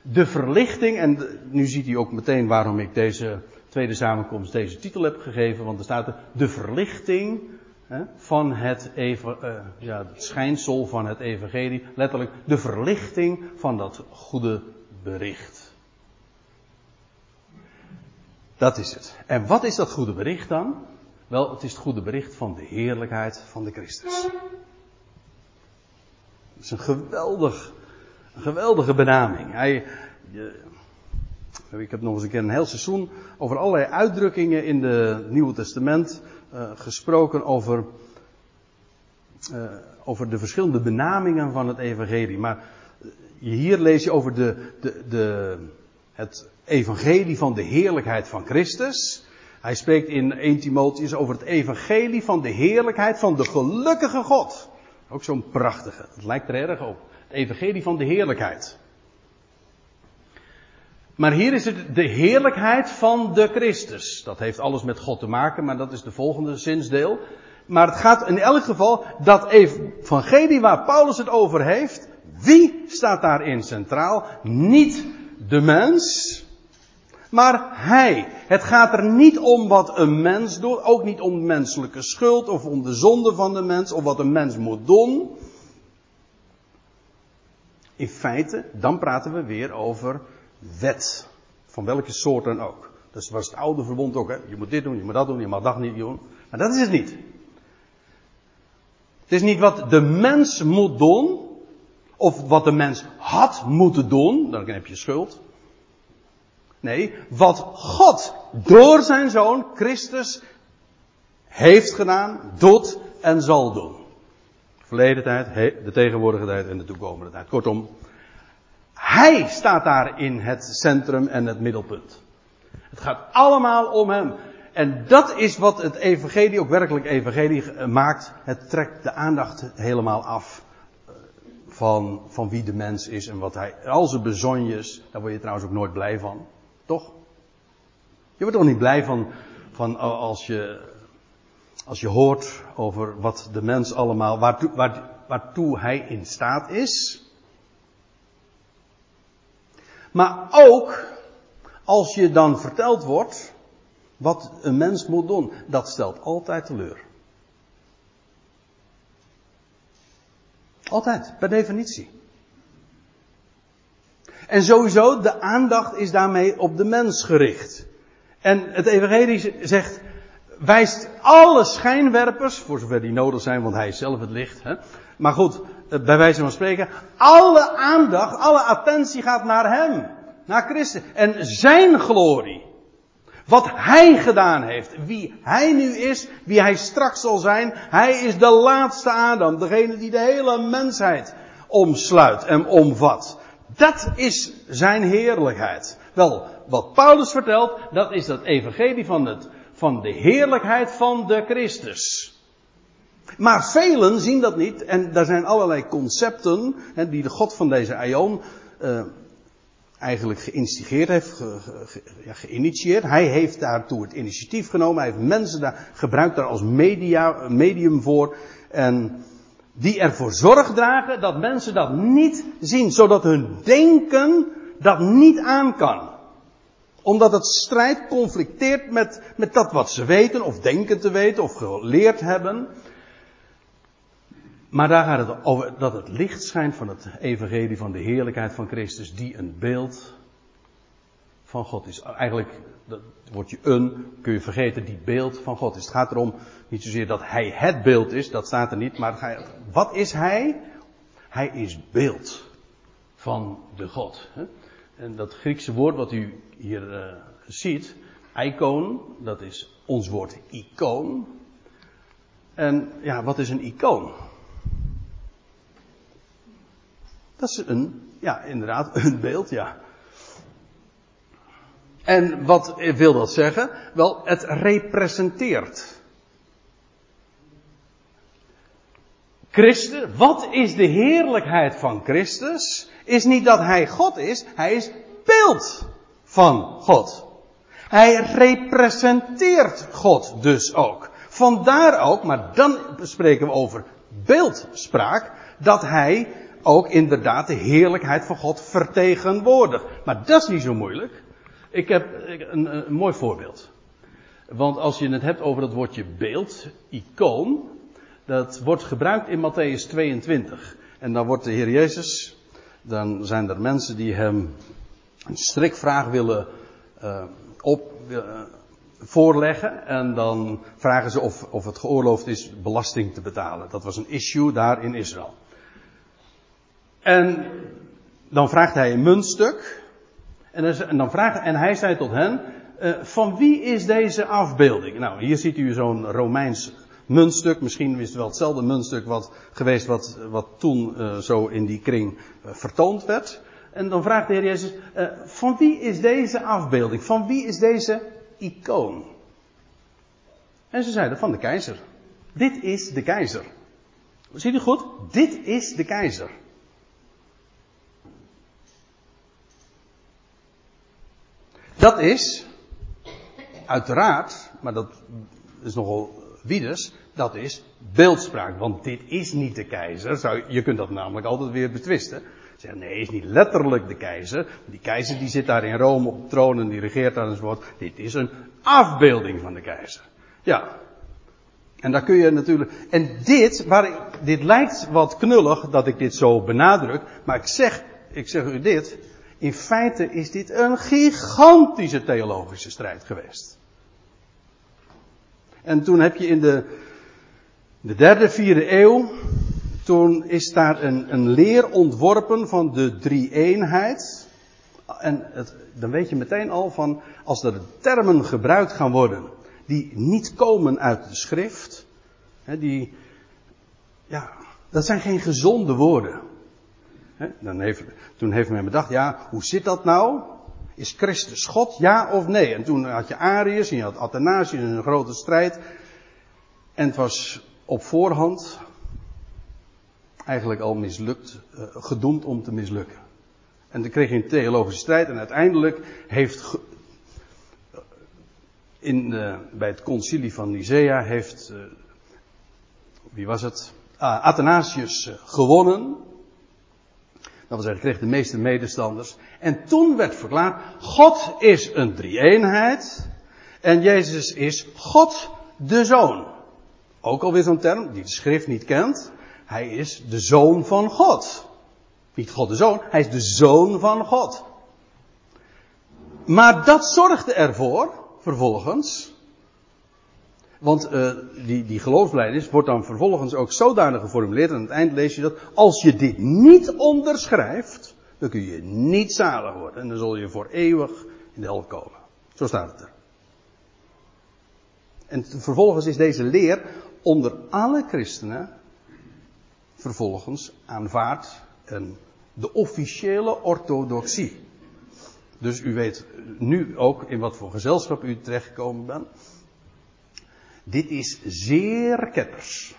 De verlichting, en nu ziet hij ook meteen waarom ik deze tweede samenkomst deze titel heb gegeven, want er staat er de verlichting van het, even, uh, ja, het schijnsel van het evangelie, letterlijk de verlichting van dat goede bericht. Dat is het. En wat is dat goede bericht dan? Wel, het is het goede bericht van de heerlijkheid van de Christus. Het is een geweldig, een geweldige benaming. Hij, je, ik heb nog eens een keer een heel seizoen over allerlei uitdrukkingen in het Nieuwe Testament uh, gesproken over, uh, over de verschillende benamingen van het evangelie. Maar hier lees je over de, de, de, het evangelie van de heerlijkheid van Christus. Hij spreekt in 1 Timotheus over het evangelie van de heerlijkheid van de gelukkige God. Ook zo'n prachtige. Het lijkt er erg op. Het evangelie van de heerlijkheid. Maar hier is het de heerlijkheid van de Christus. Dat heeft alles met God te maken, maar dat is de volgende zinsdeel. Maar het gaat in elk geval dat evangelie waar Paulus het over heeft. Wie staat daarin centraal? Niet de mens, maar hij. Het gaat er niet om wat een mens doet, ook niet om menselijke schuld of om de zonde van de mens of wat een mens moet doen. In feite, dan praten we weer over wet. Van welke soort dan ook. Dat was het oude verbond ook. Hè? Je moet dit doen, je moet dat doen, je mag dat niet doen. Maar dat is het niet. Het is niet wat de mens moet doen. Of wat de mens had moeten doen. Dan heb je schuld. Nee, wat God door zijn zoon Christus heeft gedaan, doet en zal doen. Verleden tijd, de tegenwoordige tijd en de toekomende tijd. Kortom, hij staat daar in het centrum en het middelpunt. Het gaat allemaal om hem. En dat is wat het evangelie ook werkelijk evangelie maakt. Het trekt de aandacht helemaal af eh, van, van wie de mens is en wat hij, al zijn bezonjes, daar word je trouwens ook nooit blij van. Toch? Je wordt toch niet blij van, van als je Als je hoort over wat de mens allemaal, waartoe, waar, waartoe hij in staat is. Maar ook als je dan verteld wordt wat een mens moet doen, dat stelt altijd teleur. Altijd, per definitie. En sowieso, de aandacht is daarmee op de mens gericht. En het evangelie zegt, wijst alle schijnwerpers, voor zover die nodig zijn, want hij is zelf het licht. Hè? Maar goed, eh, bij wijze van spreken, alle aandacht, alle attentie gaat naar hem. Naar Christus. En zijn glorie. Wat hij gedaan heeft. Wie hij nu is. Wie hij straks zal zijn. Hij is de laatste Adam. Degene die de hele mensheid omsluit en omvat. Dat is zijn heerlijkheid. Wel, wat Paulus vertelt, dat is dat evangelie van, het, van de heerlijkheid van de Christus. Maar velen zien dat niet en daar zijn allerlei concepten hè, die de God van deze aion uh, eigenlijk geïnstigeerd heeft, ja, geïnitieerd. Hij heeft daartoe het initiatief genomen, hij heeft mensen daar, gebruikt daar als media, medium voor en die ervoor zorg dragen dat mensen dat niet zien, zodat hun denken dat niet aan kan. Omdat het strijd conflicteert met, met dat wat ze weten, of denken te weten, of geleerd hebben. Maar daar gaat het over dat het licht schijnt van het evangelie van de heerlijkheid van Christus, die een beeld van God is. Eigenlijk, dat wordt je een, kun je vergeten, die beeld van God is. Het gaat erom, niet zozeer dat hij het beeld is, dat staat er niet, maar wat is hij? Hij is beeld van de God. En dat Griekse woord wat u hier uh, ziet, icoon, dat is ons woord icoon. En ja, wat is een icoon? Dat is een, ja, inderdaad, [LAUGHS] een beeld, ja. En wat wil dat zeggen? Wel, het representeert. Christus, wat is de heerlijkheid van Christus? Is niet dat hij God is, hij is beeld van God. Hij representeert God dus ook. Vandaar ook, maar dan spreken we over beeldspraak, dat hij ook inderdaad de heerlijkheid van God vertegenwoordigt. Maar dat is niet zo moeilijk. Ik heb een, mooi voorbeeld. Want als je het hebt over dat woordje beeld, icoon, dat wordt gebruikt in Matthäus 22. En dan wordt de Heer Jezus, dan zijn er mensen die hem een strikvraag willen uh, op, uh, voorleggen. En dan vragen ze of, of het geoorloofd is belasting te betalen. Dat was een issue daar in Israël. En dan vraagt hij een muntstuk. En dan vraagt, en hij zei tot hen, uh, van wie is deze afbeelding? Nou, hier ziet u zo'n Romeins muntstuk. Misschien is het wel hetzelfde muntstuk wat geweest wat, wat toen zo in die kring vertoond werd. En dan vraagt de Heer Jezus, van wie is deze afbeelding? Van wie is deze icoon? En ze zeiden, van de keizer. Dit is de keizer. Ziet u goed? Dit is de keizer. Dat is, uiteraard, maar dat is nogal wieders, dat is beeldspraak. Want dit is niet de keizer. Je kunt dat namelijk altijd weer betwisten. Zeggen, nee, is niet letterlijk de keizer. Die keizer die zit daar in Rome op de troon en die regeert daar enzovoort. Dit is een afbeelding van de keizer. Ja. En daar kun je natuurlijk. En dit, waar dit lijkt wat knullig dat ik dit zo benadruk. Maar ik zeg, ik zeg u dit. In feite is dit een gigantische theologische strijd geweest. En toen heb je in de, de derde, vierde eeuw, toen is daar een, een leer ontworpen van de drie-eenheid. En dan weet je meteen al van, als er termen gebruikt gaan worden die niet komen uit de schrift, hè, die, ja, dat zijn geen gezonde woorden. Dan heeft, toen heeft men bedacht, ja, hoe zit dat nou? Is Christus God, ja of nee? En toen had je Arius en je had Athanasius in een grote strijd. En het was op voorhand eigenlijk al mislukt, uh, gedoemd om te mislukken. En dan kreeg je een theologische strijd en uiteindelijk heeft, in, uh, bij het concilie van Nicea heeft, uh, wie was het? Ah, Athanasius gewonnen. Dat wil zeggen, kreeg de meeste medestanders. En toen werd verklaard, God is een drie-eenheid. En Jezus is God de Zoon. Ook alweer zo'n term die de schrift niet kent. Hij is de Zoon van God. Niet God de Zoon, hij is de Zoon van God. Maar dat zorgde ervoor, vervolgens. Want uh, die, die geloofsbelijdenis wordt dan vervolgens ook zodanig geformuleerd. Aan het eind lees je dat. Als je dit niet onderschrijft. dan kun je niet zalig worden. En dan zul je voor eeuwig in de hel komen. Zo staat het er. En vervolgens is deze leer onder alle christenen. Vervolgens aanvaard. En de officiële orthodoxie. Dus u weet nu ook in wat voor gezelschap u terechtgekomen bent. Dit is zeer ketters.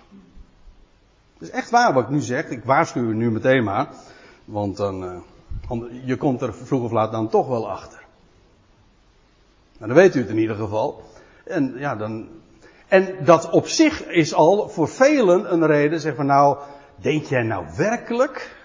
Het is echt waar wat ik nu zeg. Ik waarschuw u nu meteen maar. Want dan, uh, je komt er vroeg of laat dan toch wel achter. Nou, dan weet u het in ieder geval. En ja, dan. En dat op zich is al voor velen een reden. Zeg van nou, denk jij nou werkelijk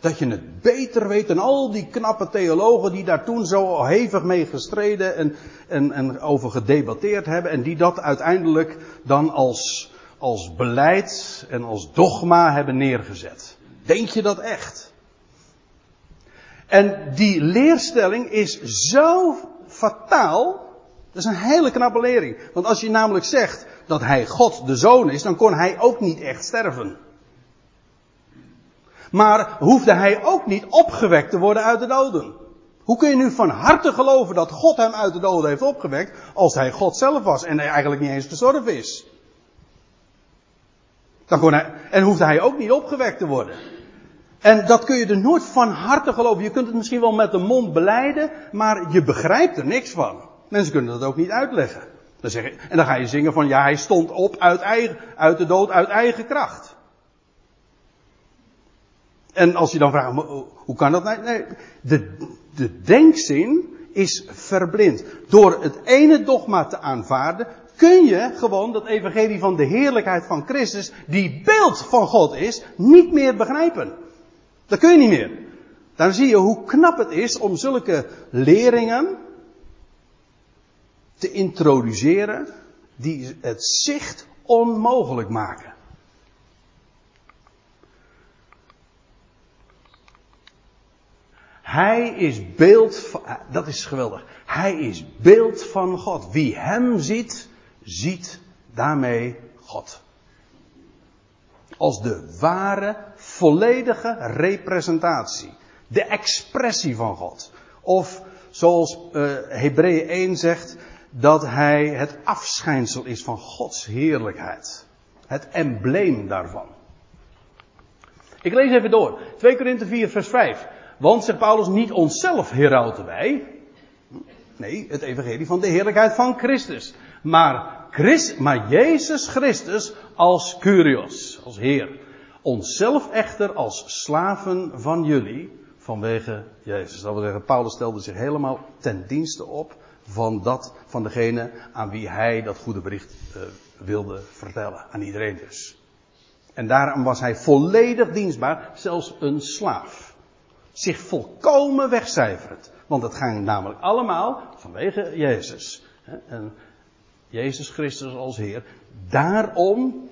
dat je het beter weet dan al die knappe theologen die daar toen zo hevig mee gestreden en, en, en over gedebatteerd hebben. En die dat uiteindelijk dan als, als beleid en als dogma hebben neergezet. Denk je dat echt? En die leerstelling is zo fataal. Dat is een hele knappe lering. Want als je namelijk zegt dat hij God de zoon is, dan kon hij ook niet echt sterven. Maar hoefde hij ook niet opgewekt te worden uit de doden. Hoe kun je nu van harte geloven dat God hem uit de doden heeft opgewekt, als hij God zelf was en hij eigenlijk niet eens gestorven is? Dan kon hij, en hoefde hij ook niet opgewekt te worden. En dat kun je er nooit van harte geloven. Je kunt het misschien wel met de mond beleiden, maar je begrijpt er niks van. Mensen kunnen dat ook niet uitleggen. Dan zeg je, en dan ga je zingen van ja, hij stond op uit, eigen, uit de dood uit eigen kracht. En als je dan vraagt, hoe kan dat? Nee, de, de denkzin is verblind. Door het ene dogma te aanvaarden, kun je gewoon dat evangelie van de heerlijkheid van Christus, die beeld van God is, niet meer begrijpen. Dat kun je niet meer. Dan zie je hoe knap het is om zulke leringen te introduceren die het zicht onmogelijk maken. Hij is beeld van, dat is geweldig. Hij is beeld van God. Wie hem ziet, ziet daarmee God. Als de ware, volledige representatie. De expressie van God. Of zoals uh, Hebreeën 1 zegt, dat hij het afschijnsel is van Gods heerlijkheid. Het embleem daarvan. Ik lees even door. 2 Korinthe 4 vers 5. Want, zegt Paulus, niet onszelf herauten wij. Nee, het evangelie van de heerlijkheid van Christus. Maar, maar Jezus Christus als Curios, als Heer. Onszelf echter als slaven van jullie vanwege Jezus. Dat wil zeggen, Paulus stelde zich helemaal ten dienste op van dat, van degene aan wie hij dat goede bericht uh, wilde vertellen. Aan iedereen dus. En daarom was hij volledig dienstbaar, zelfs een slaaf zich volkomen wegcijfert. Want het ging namelijk allemaal vanwege Jezus. En Jezus Christus als Heer. Daarom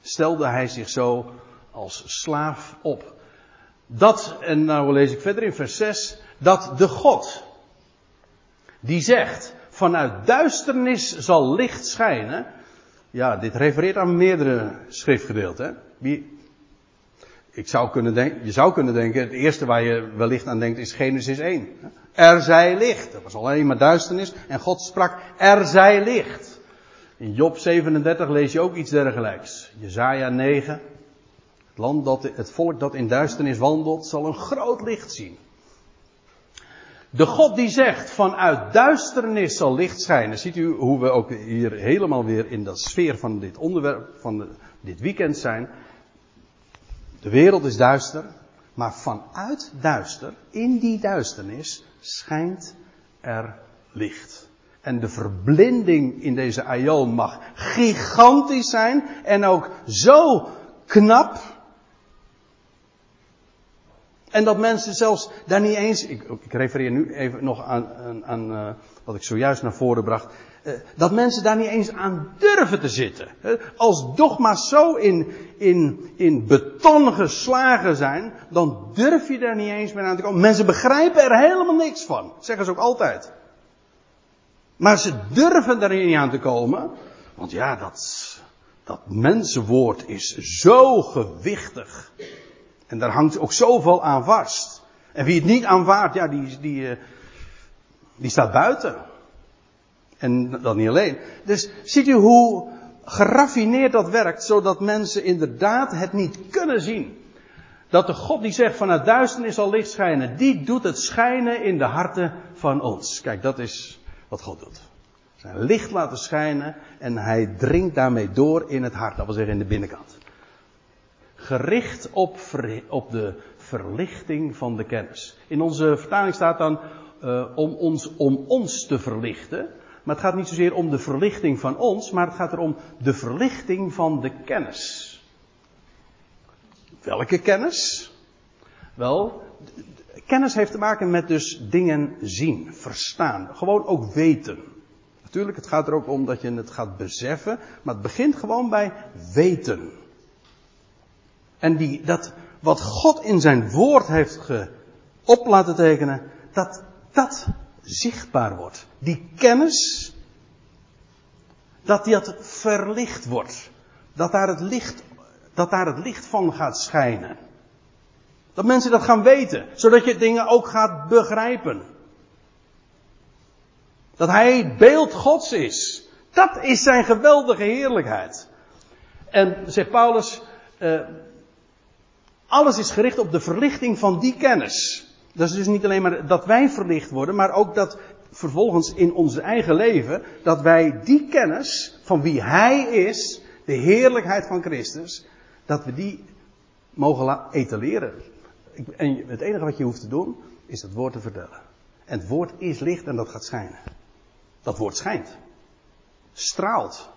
stelde hij zich zo als slaaf op. Dat, en nou lees ik verder in vers 6, dat de God, die zegt, vanuit duisternis zal licht schijnen. Ja, dit refereert aan meerdere schriftgedeelten. Wie, ik zou kunnen denken, je zou kunnen denken, het eerste waar je wellicht aan denkt is Genesis 1. Er zij licht. Er was alleen maar duisternis en God sprak, er zij licht. In Job 37 lees je ook iets dergelijks. Jezaja 9. Het, land dat, het volk dat in duisternis wandelt zal een groot licht zien. De God die zegt vanuit duisternis zal licht schijnen. Ziet u hoe we ook hier helemaal weer in de sfeer van dit onderwerp, van dit weekend zijn. De wereld is duister, maar vanuit duister, in die duisternis, schijnt er licht. En de verblinding in deze aion mag gigantisch zijn en ook zo knap. En dat mensen zelfs daar niet eens, ik, ik refereer nu even nog aan, aan, uh, wat ik zojuist naar voren bracht, dat mensen daar niet eens aan durven te zitten. Als dogma's zo in, in, in beton geslagen zijn, dan durf je daar niet eens meer aan te komen. Mensen begrijpen er helemaal niks van, zeggen ze ook altijd. Maar ze durven er niet aan te komen, want ja, dat, dat mensenwoord is zo gewichtig. En daar hangt ook zoveel aan vast. En wie het niet aanvaardt, ja, die, die, eh, die staat buiten. En dat niet alleen. Dus ziet u hoe geraffineerd dat werkt, zodat mensen inderdaad het niet kunnen zien. Dat de God die zegt vanuit duisternis zal licht schijnen, die doet het schijnen in de harten van ons. Kijk, dat is wat God doet. Zijn licht laten schijnen en hij dringt daarmee door in het hart, dat wil zeggen in de binnenkant. Gericht op, op de verlichting van de kennis. In onze vertaling staat dan uh, om, ons, om ons te verlichten. Maar het gaat niet zozeer om de verlichting van ons, maar het gaat erom de verlichting van de kennis. Welke kennis? Wel, kennis heeft te maken met dus dingen zien, verstaan, gewoon ook weten. Natuurlijk, het gaat er ook om dat je het gaat beseffen, maar het begint gewoon bij weten. En die, dat, wat God in zijn woord heeft ge, op laten tekenen, dat dat zichtbaar wordt. Die kennis, dat dat verlicht wordt. Dat daar het licht, dat daar het licht van gaat schijnen. Dat mensen dat gaan weten, zodat je dingen ook gaat begrijpen. Dat hij beeld Gods is. Dat is zijn geweldige heerlijkheid. En zegt Paulus, uh, alles is gericht op de verlichting van die kennis. Dat is dus niet alleen maar dat wij verlicht worden, maar ook dat vervolgens in ons eigen leven, dat wij die kennis van wie Hij is, de heerlijkheid van Christus, dat we die mogen etaleren. En het enige wat je hoeft te doen, is het woord te vertellen. En het woord is licht en dat gaat schijnen. Dat woord schijnt. Straalt.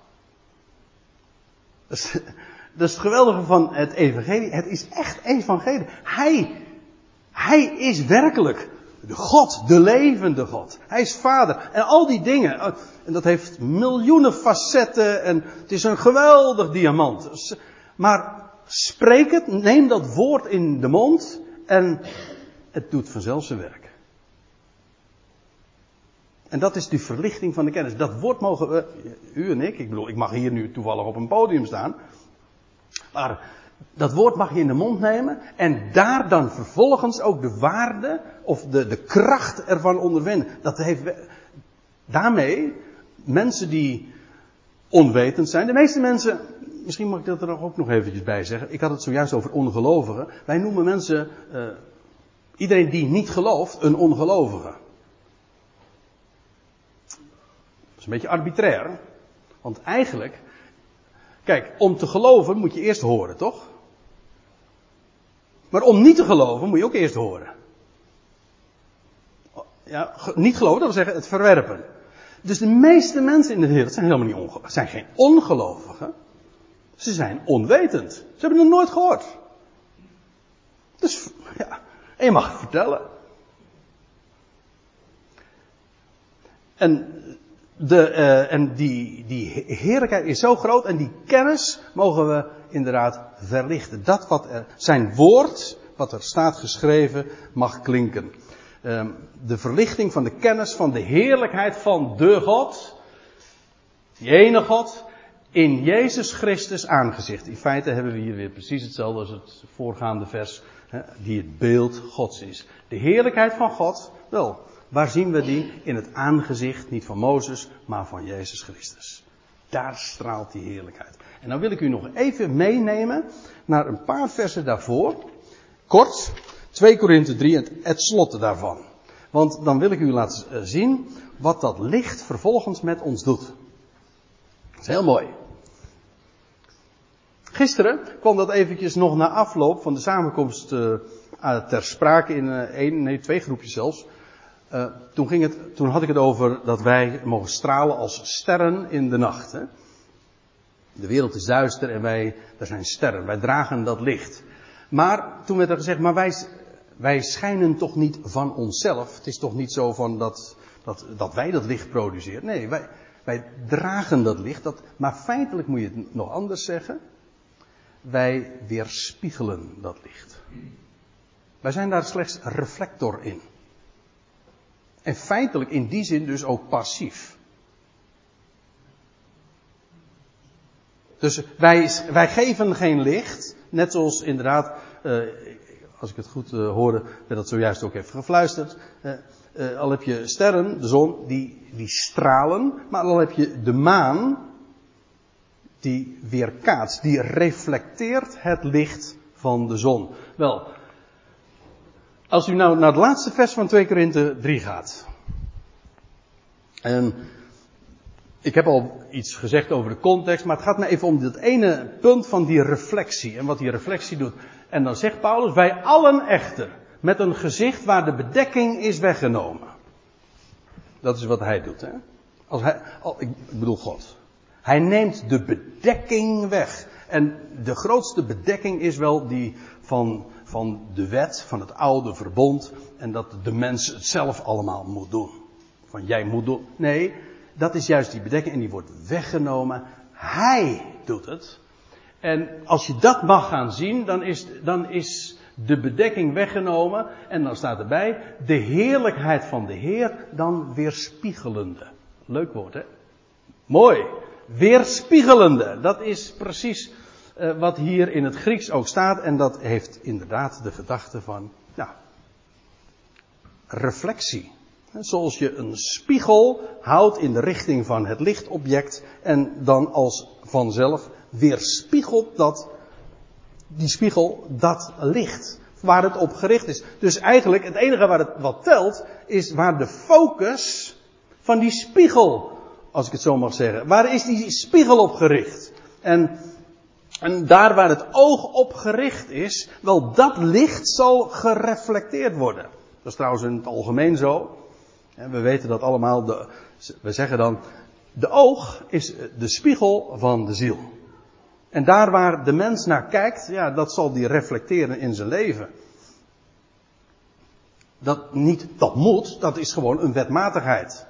Dat is, [LAUGHS] dat is het geweldige van het evangelie. Het is echt evangelie. Hij, hij is werkelijk de God, de levende God. Hij is vader. En al die dingen. En dat heeft miljoenen facetten. En het is een geweldig diamant. Maar spreek het, neem dat woord in de mond. En het doet vanzelf zijn werk. En dat is die verlichting van de kennis. Dat woord mogen we, u en ik, ik bedoel, ik mag hier nu toevallig op een podium staan. Maar dat woord mag je in de mond nemen en daar dan vervolgens ook de waarde of de, de kracht ervan ondervinden. Dat heeft, daarmee mensen die onwetend zijn, de meeste mensen, misschien mag ik dat er ook nog eventjes bij zeggen. Ik had het zojuist over ongelovigen. Wij noemen mensen, uh, iedereen die niet gelooft, een ongelovige. Dat is een beetje arbitrair. Want eigenlijk Kijk, om te geloven moet je eerst horen, toch? Maar om niet te geloven moet je ook eerst horen. Ja, niet geloven, dat wil zeggen het verwerpen. Dus de meeste mensen in de wereld zijn helemaal niet ongelovigen. zijn geen ongelovigen. Ze zijn onwetend. Ze hebben het nooit gehoord. Dus, ja, en je mag het vertellen. En de, uh, en die, die heerlijkheid is zo groot en die kennis mogen we inderdaad verlichten. Dat wat er, zijn woord, wat er staat geschreven, mag klinken. Uh, de verlichting van de kennis van de heerlijkheid van de God, die ene God, in Jezus Christus aangezicht. In feite hebben we hier weer precies hetzelfde als het voorgaande vers, die het beeld Gods is. De heerlijkheid van God, wel, Waar zien we die? In het aangezicht, niet van Mozes, maar van Jezus Christus. Daar straalt die heerlijkheid. En dan wil ik u nog even meenemen naar een paar versen daarvoor. Kort, 2 Korinthe 3 en het slot daarvan. Want dan wil ik u laten eh, zien wat dat licht vervolgens met ons doet. Dat is heel mooi. Gisteren kwam dat eventjes nog na afloop van de samenkomst uh, ter sprake in één, nee twee groepjes zelfs. Uh, toen, ging het, toen had ik het over dat wij mogen stralen als sterren in de nacht. Hè? De wereld is duister en wij, er zijn sterren. Wij dragen dat licht. Maar toen werd er gezegd, maar wij, wij schijnen toch niet van onszelf. Het is toch niet zo van dat, dat, dat wij dat licht produceren. Nee, wij, wij dragen dat licht. Dat, maar feitelijk moet je het nog anders zeggen. Wij weerspiegelen dat licht. Wij zijn daar slechts reflector in. En feitelijk in die zin dus ook passief. Dus wij, wij geven geen licht, net zoals inderdaad, uh, als ik het goed uh, hoorde, werd dat zojuist ook even gefluisterd. Uh, al heb je sterren, de zon, die, die stralen, maar al heb je de maan, die weerkaatst, die reflecteert het licht van de zon. Wel, als u nou naar het laatste vers van 2 Korinthe 3 gaat. En ik heb al iets gezegd over de context, maar het gaat me even om dat ene punt van die reflectie en wat die reflectie doet. En dan zegt Paulus, wij allen echter, met een gezicht waar de bedekking is weggenomen. Dat is wat hij doet, hè? Als hij, ik bedoel God. Hij neemt de bedekking weg. En de grootste bedekking is wel die van, van de wet, van het oude verbond. En dat de mens het zelf allemaal moet doen. Van jij moet doen. Nee, dat is juist die bedekking en die wordt weggenomen. Hij doet het. En als je dat mag gaan zien, dan is, dan is de bedekking weggenomen. En dan staat erbij, de heerlijkheid van de Heer dan weerspiegelende. Leuk woord, hè? Mooi. Weerspiegelende. Dat is precies uh, wat hier in het Grieks ook staat. En dat heeft inderdaad de gedachte van, ja, reflectie. Zoals je een spiegel houdt in de richting van het lichtobject en dan als vanzelf weerspiegelt dat, die spiegel, dat licht. Waar het op gericht is. Dus eigenlijk het enige waar het wat telt, is waar de focus van die spiegel, als ik het zo mag zeggen, waar is die spiegel op gericht? En, en daar waar het oog op gericht is, wel dat licht zal gereflecteerd worden. Dat is trouwens in het algemeen zo. We weten dat allemaal. De, we zeggen dan, de oog is de spiegel van de ziel. En daar waar de mens naar kijkt, ja, dat zal die reflecteren in zijn leven. Dat niet, dat moet, dat is gewoon een wetmatigheid.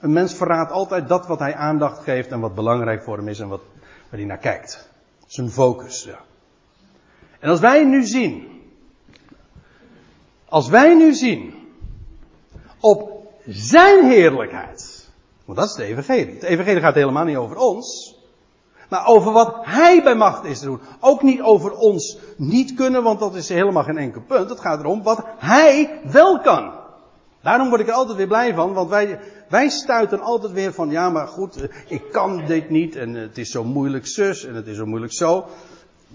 Een mens verraadt altijd dat wat hij aandacht geeft en wat belangrijk voor hem is en wat, waar hij naar kijkt. Zijn focus, ja. En als wij nu zien, als wij nu zien, op zijn heerlijkheid. Want dat is de evangelie. De evangelie gaat helemaal niet over ons. Maar over wat hij bij macht is te doen. Ook niet over ons niet kunnen, want dat is helemaal geen enkel punt. Het gaat erom wat hij wel kan. Daarom word ik er altijd weer blij van, want wij, wij stuiten altijd weer van, ja maar goed, eh, ik kan dit niet en het is zo moeilijk zus en het is zo moeilijk zo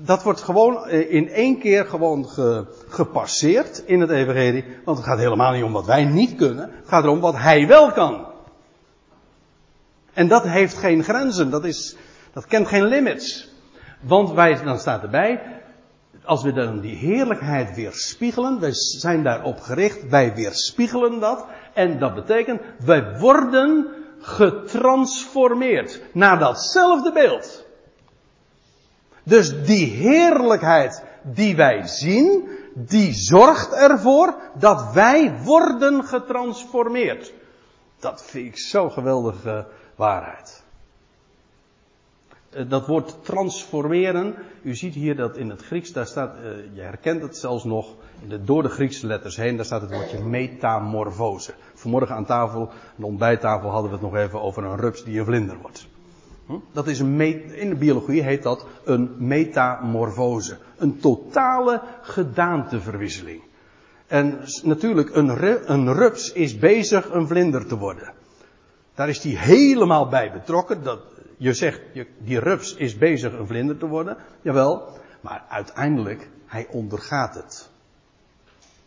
dat wordt gewoon eh, in één keer gewoon ge, gepasseerd in het evangelie. Want het gaat helemaal niet om wat wij niet kunnen. Het gaat erom wat hij wel kan. En dat heeft geen grenzen. Dat, is, dat kent geen limits. Want wij, dan staat erbij, als we dan die heerlijkheid weerspiegelen, wij zijn daarop gericht, wij weerspiegelen dat. En dat betekent, wij worden getransformeerd naar datzelfde beeld. Dus die heerlijkheid die wij zien, die zorgt ervoor dat wij worden getransformeerd. Dat vind ik zo'n geweldige waarheid. Eh, dat woord transformeren, u ziet hier dat in het Grieks, daar staat, eh, je herkent het zelfs nog, door de Griekse letters heen, daar staat het woordje metamorfose. Vanmorgen aan tafel, aan de ontbijttafel, hadden we het nog even over een rups die een vlinder wordt. Hm? Dat is een in de biologie heet dat een metamorfose. Een totale gedaanteverwisseling. En natuurlijk, een, een rups is bezig een vlinder te worden. Daar is hij helemaal bij betrokken. Dat, je zegt, die rups is bezig een vlinder te worden. Jawel, maar uiteindelijk, hij ondergaat het.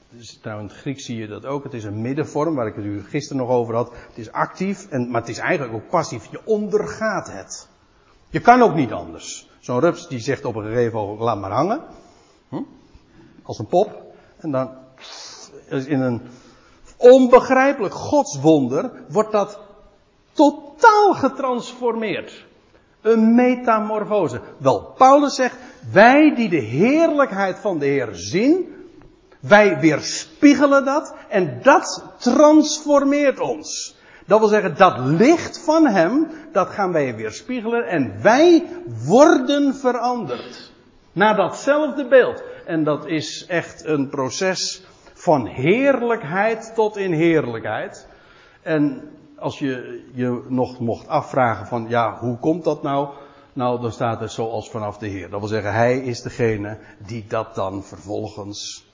Dus trouwens, in het Grieks zie je dat ook. Het is een middenvorm, waar ik het u gisteren nog over had. Het is actief, en, maar het is eigenlijk ook passief. Je ondergaat het. Je kan ook niet anders. Zo'n rups die zegt op een gegeven moment, laat maar hangen. Hm? Als een pop. En dan in een onbegrijpelijk Gods wonder, wordt dat totaal getransformeerd. Een metamorfose. Wel, Paulus zegt, wij die de heerlijkheid van de Heer zien, wij weerspiegelen dat en dat transformeert ons. Dat wil zeggen, dat licht van Hem, dat gaan wij weerspiegelen en wij worden veranderd. Naar datzelfde beeld. En dat is echt een proces van heerlijkheid tot in heerlijkheid. En als je je nog mocht afvragen van, ja, hoe komt dat nou? Nou, dan staat het zoals vanaf de Heer. Dat wil zeggen, Hij is degene die dat dan vervolgens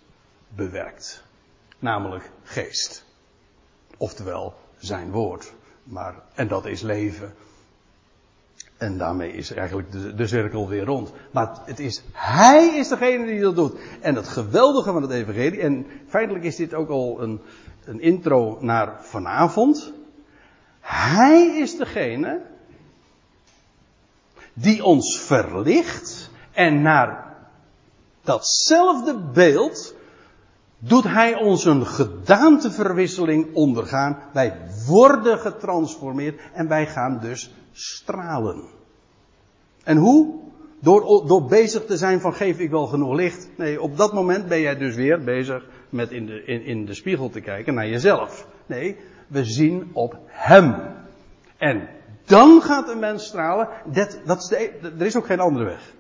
bewerkt. Namelijk geest. Oftewel, zijn woord. Maar, en dat is leven. En daarmee is eigenlijk de, de, cirkel weer rond. Maar het is, hij is degene die dat doet. En het geweldige van het evangelie, en feitelijk is dit ook al een, een intro naar vanavond. Hij is degene die ons verlicht en naar datzelfde beeld doet hij ons een gedaanteverwisseling ondergaan. Wij worden getransformeerd en wij gaan dus stralen. En hoe? Door, door bezig te zijn van geef ik wel genoeg licht? Nee, op dat moment ben jij dus weer bezig met in de, in, in de spiegel te kijken naar jezelf. Nee, we zien op Hem. En dan gaat een mens stralen. Dat, dat is de, e- er is ook geen andere weg.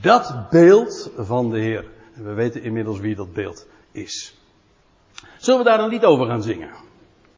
Dat beeld van de Heer. We weten inmiddels wie dat beeld is. Zullen we daar een lied over gaan zingen?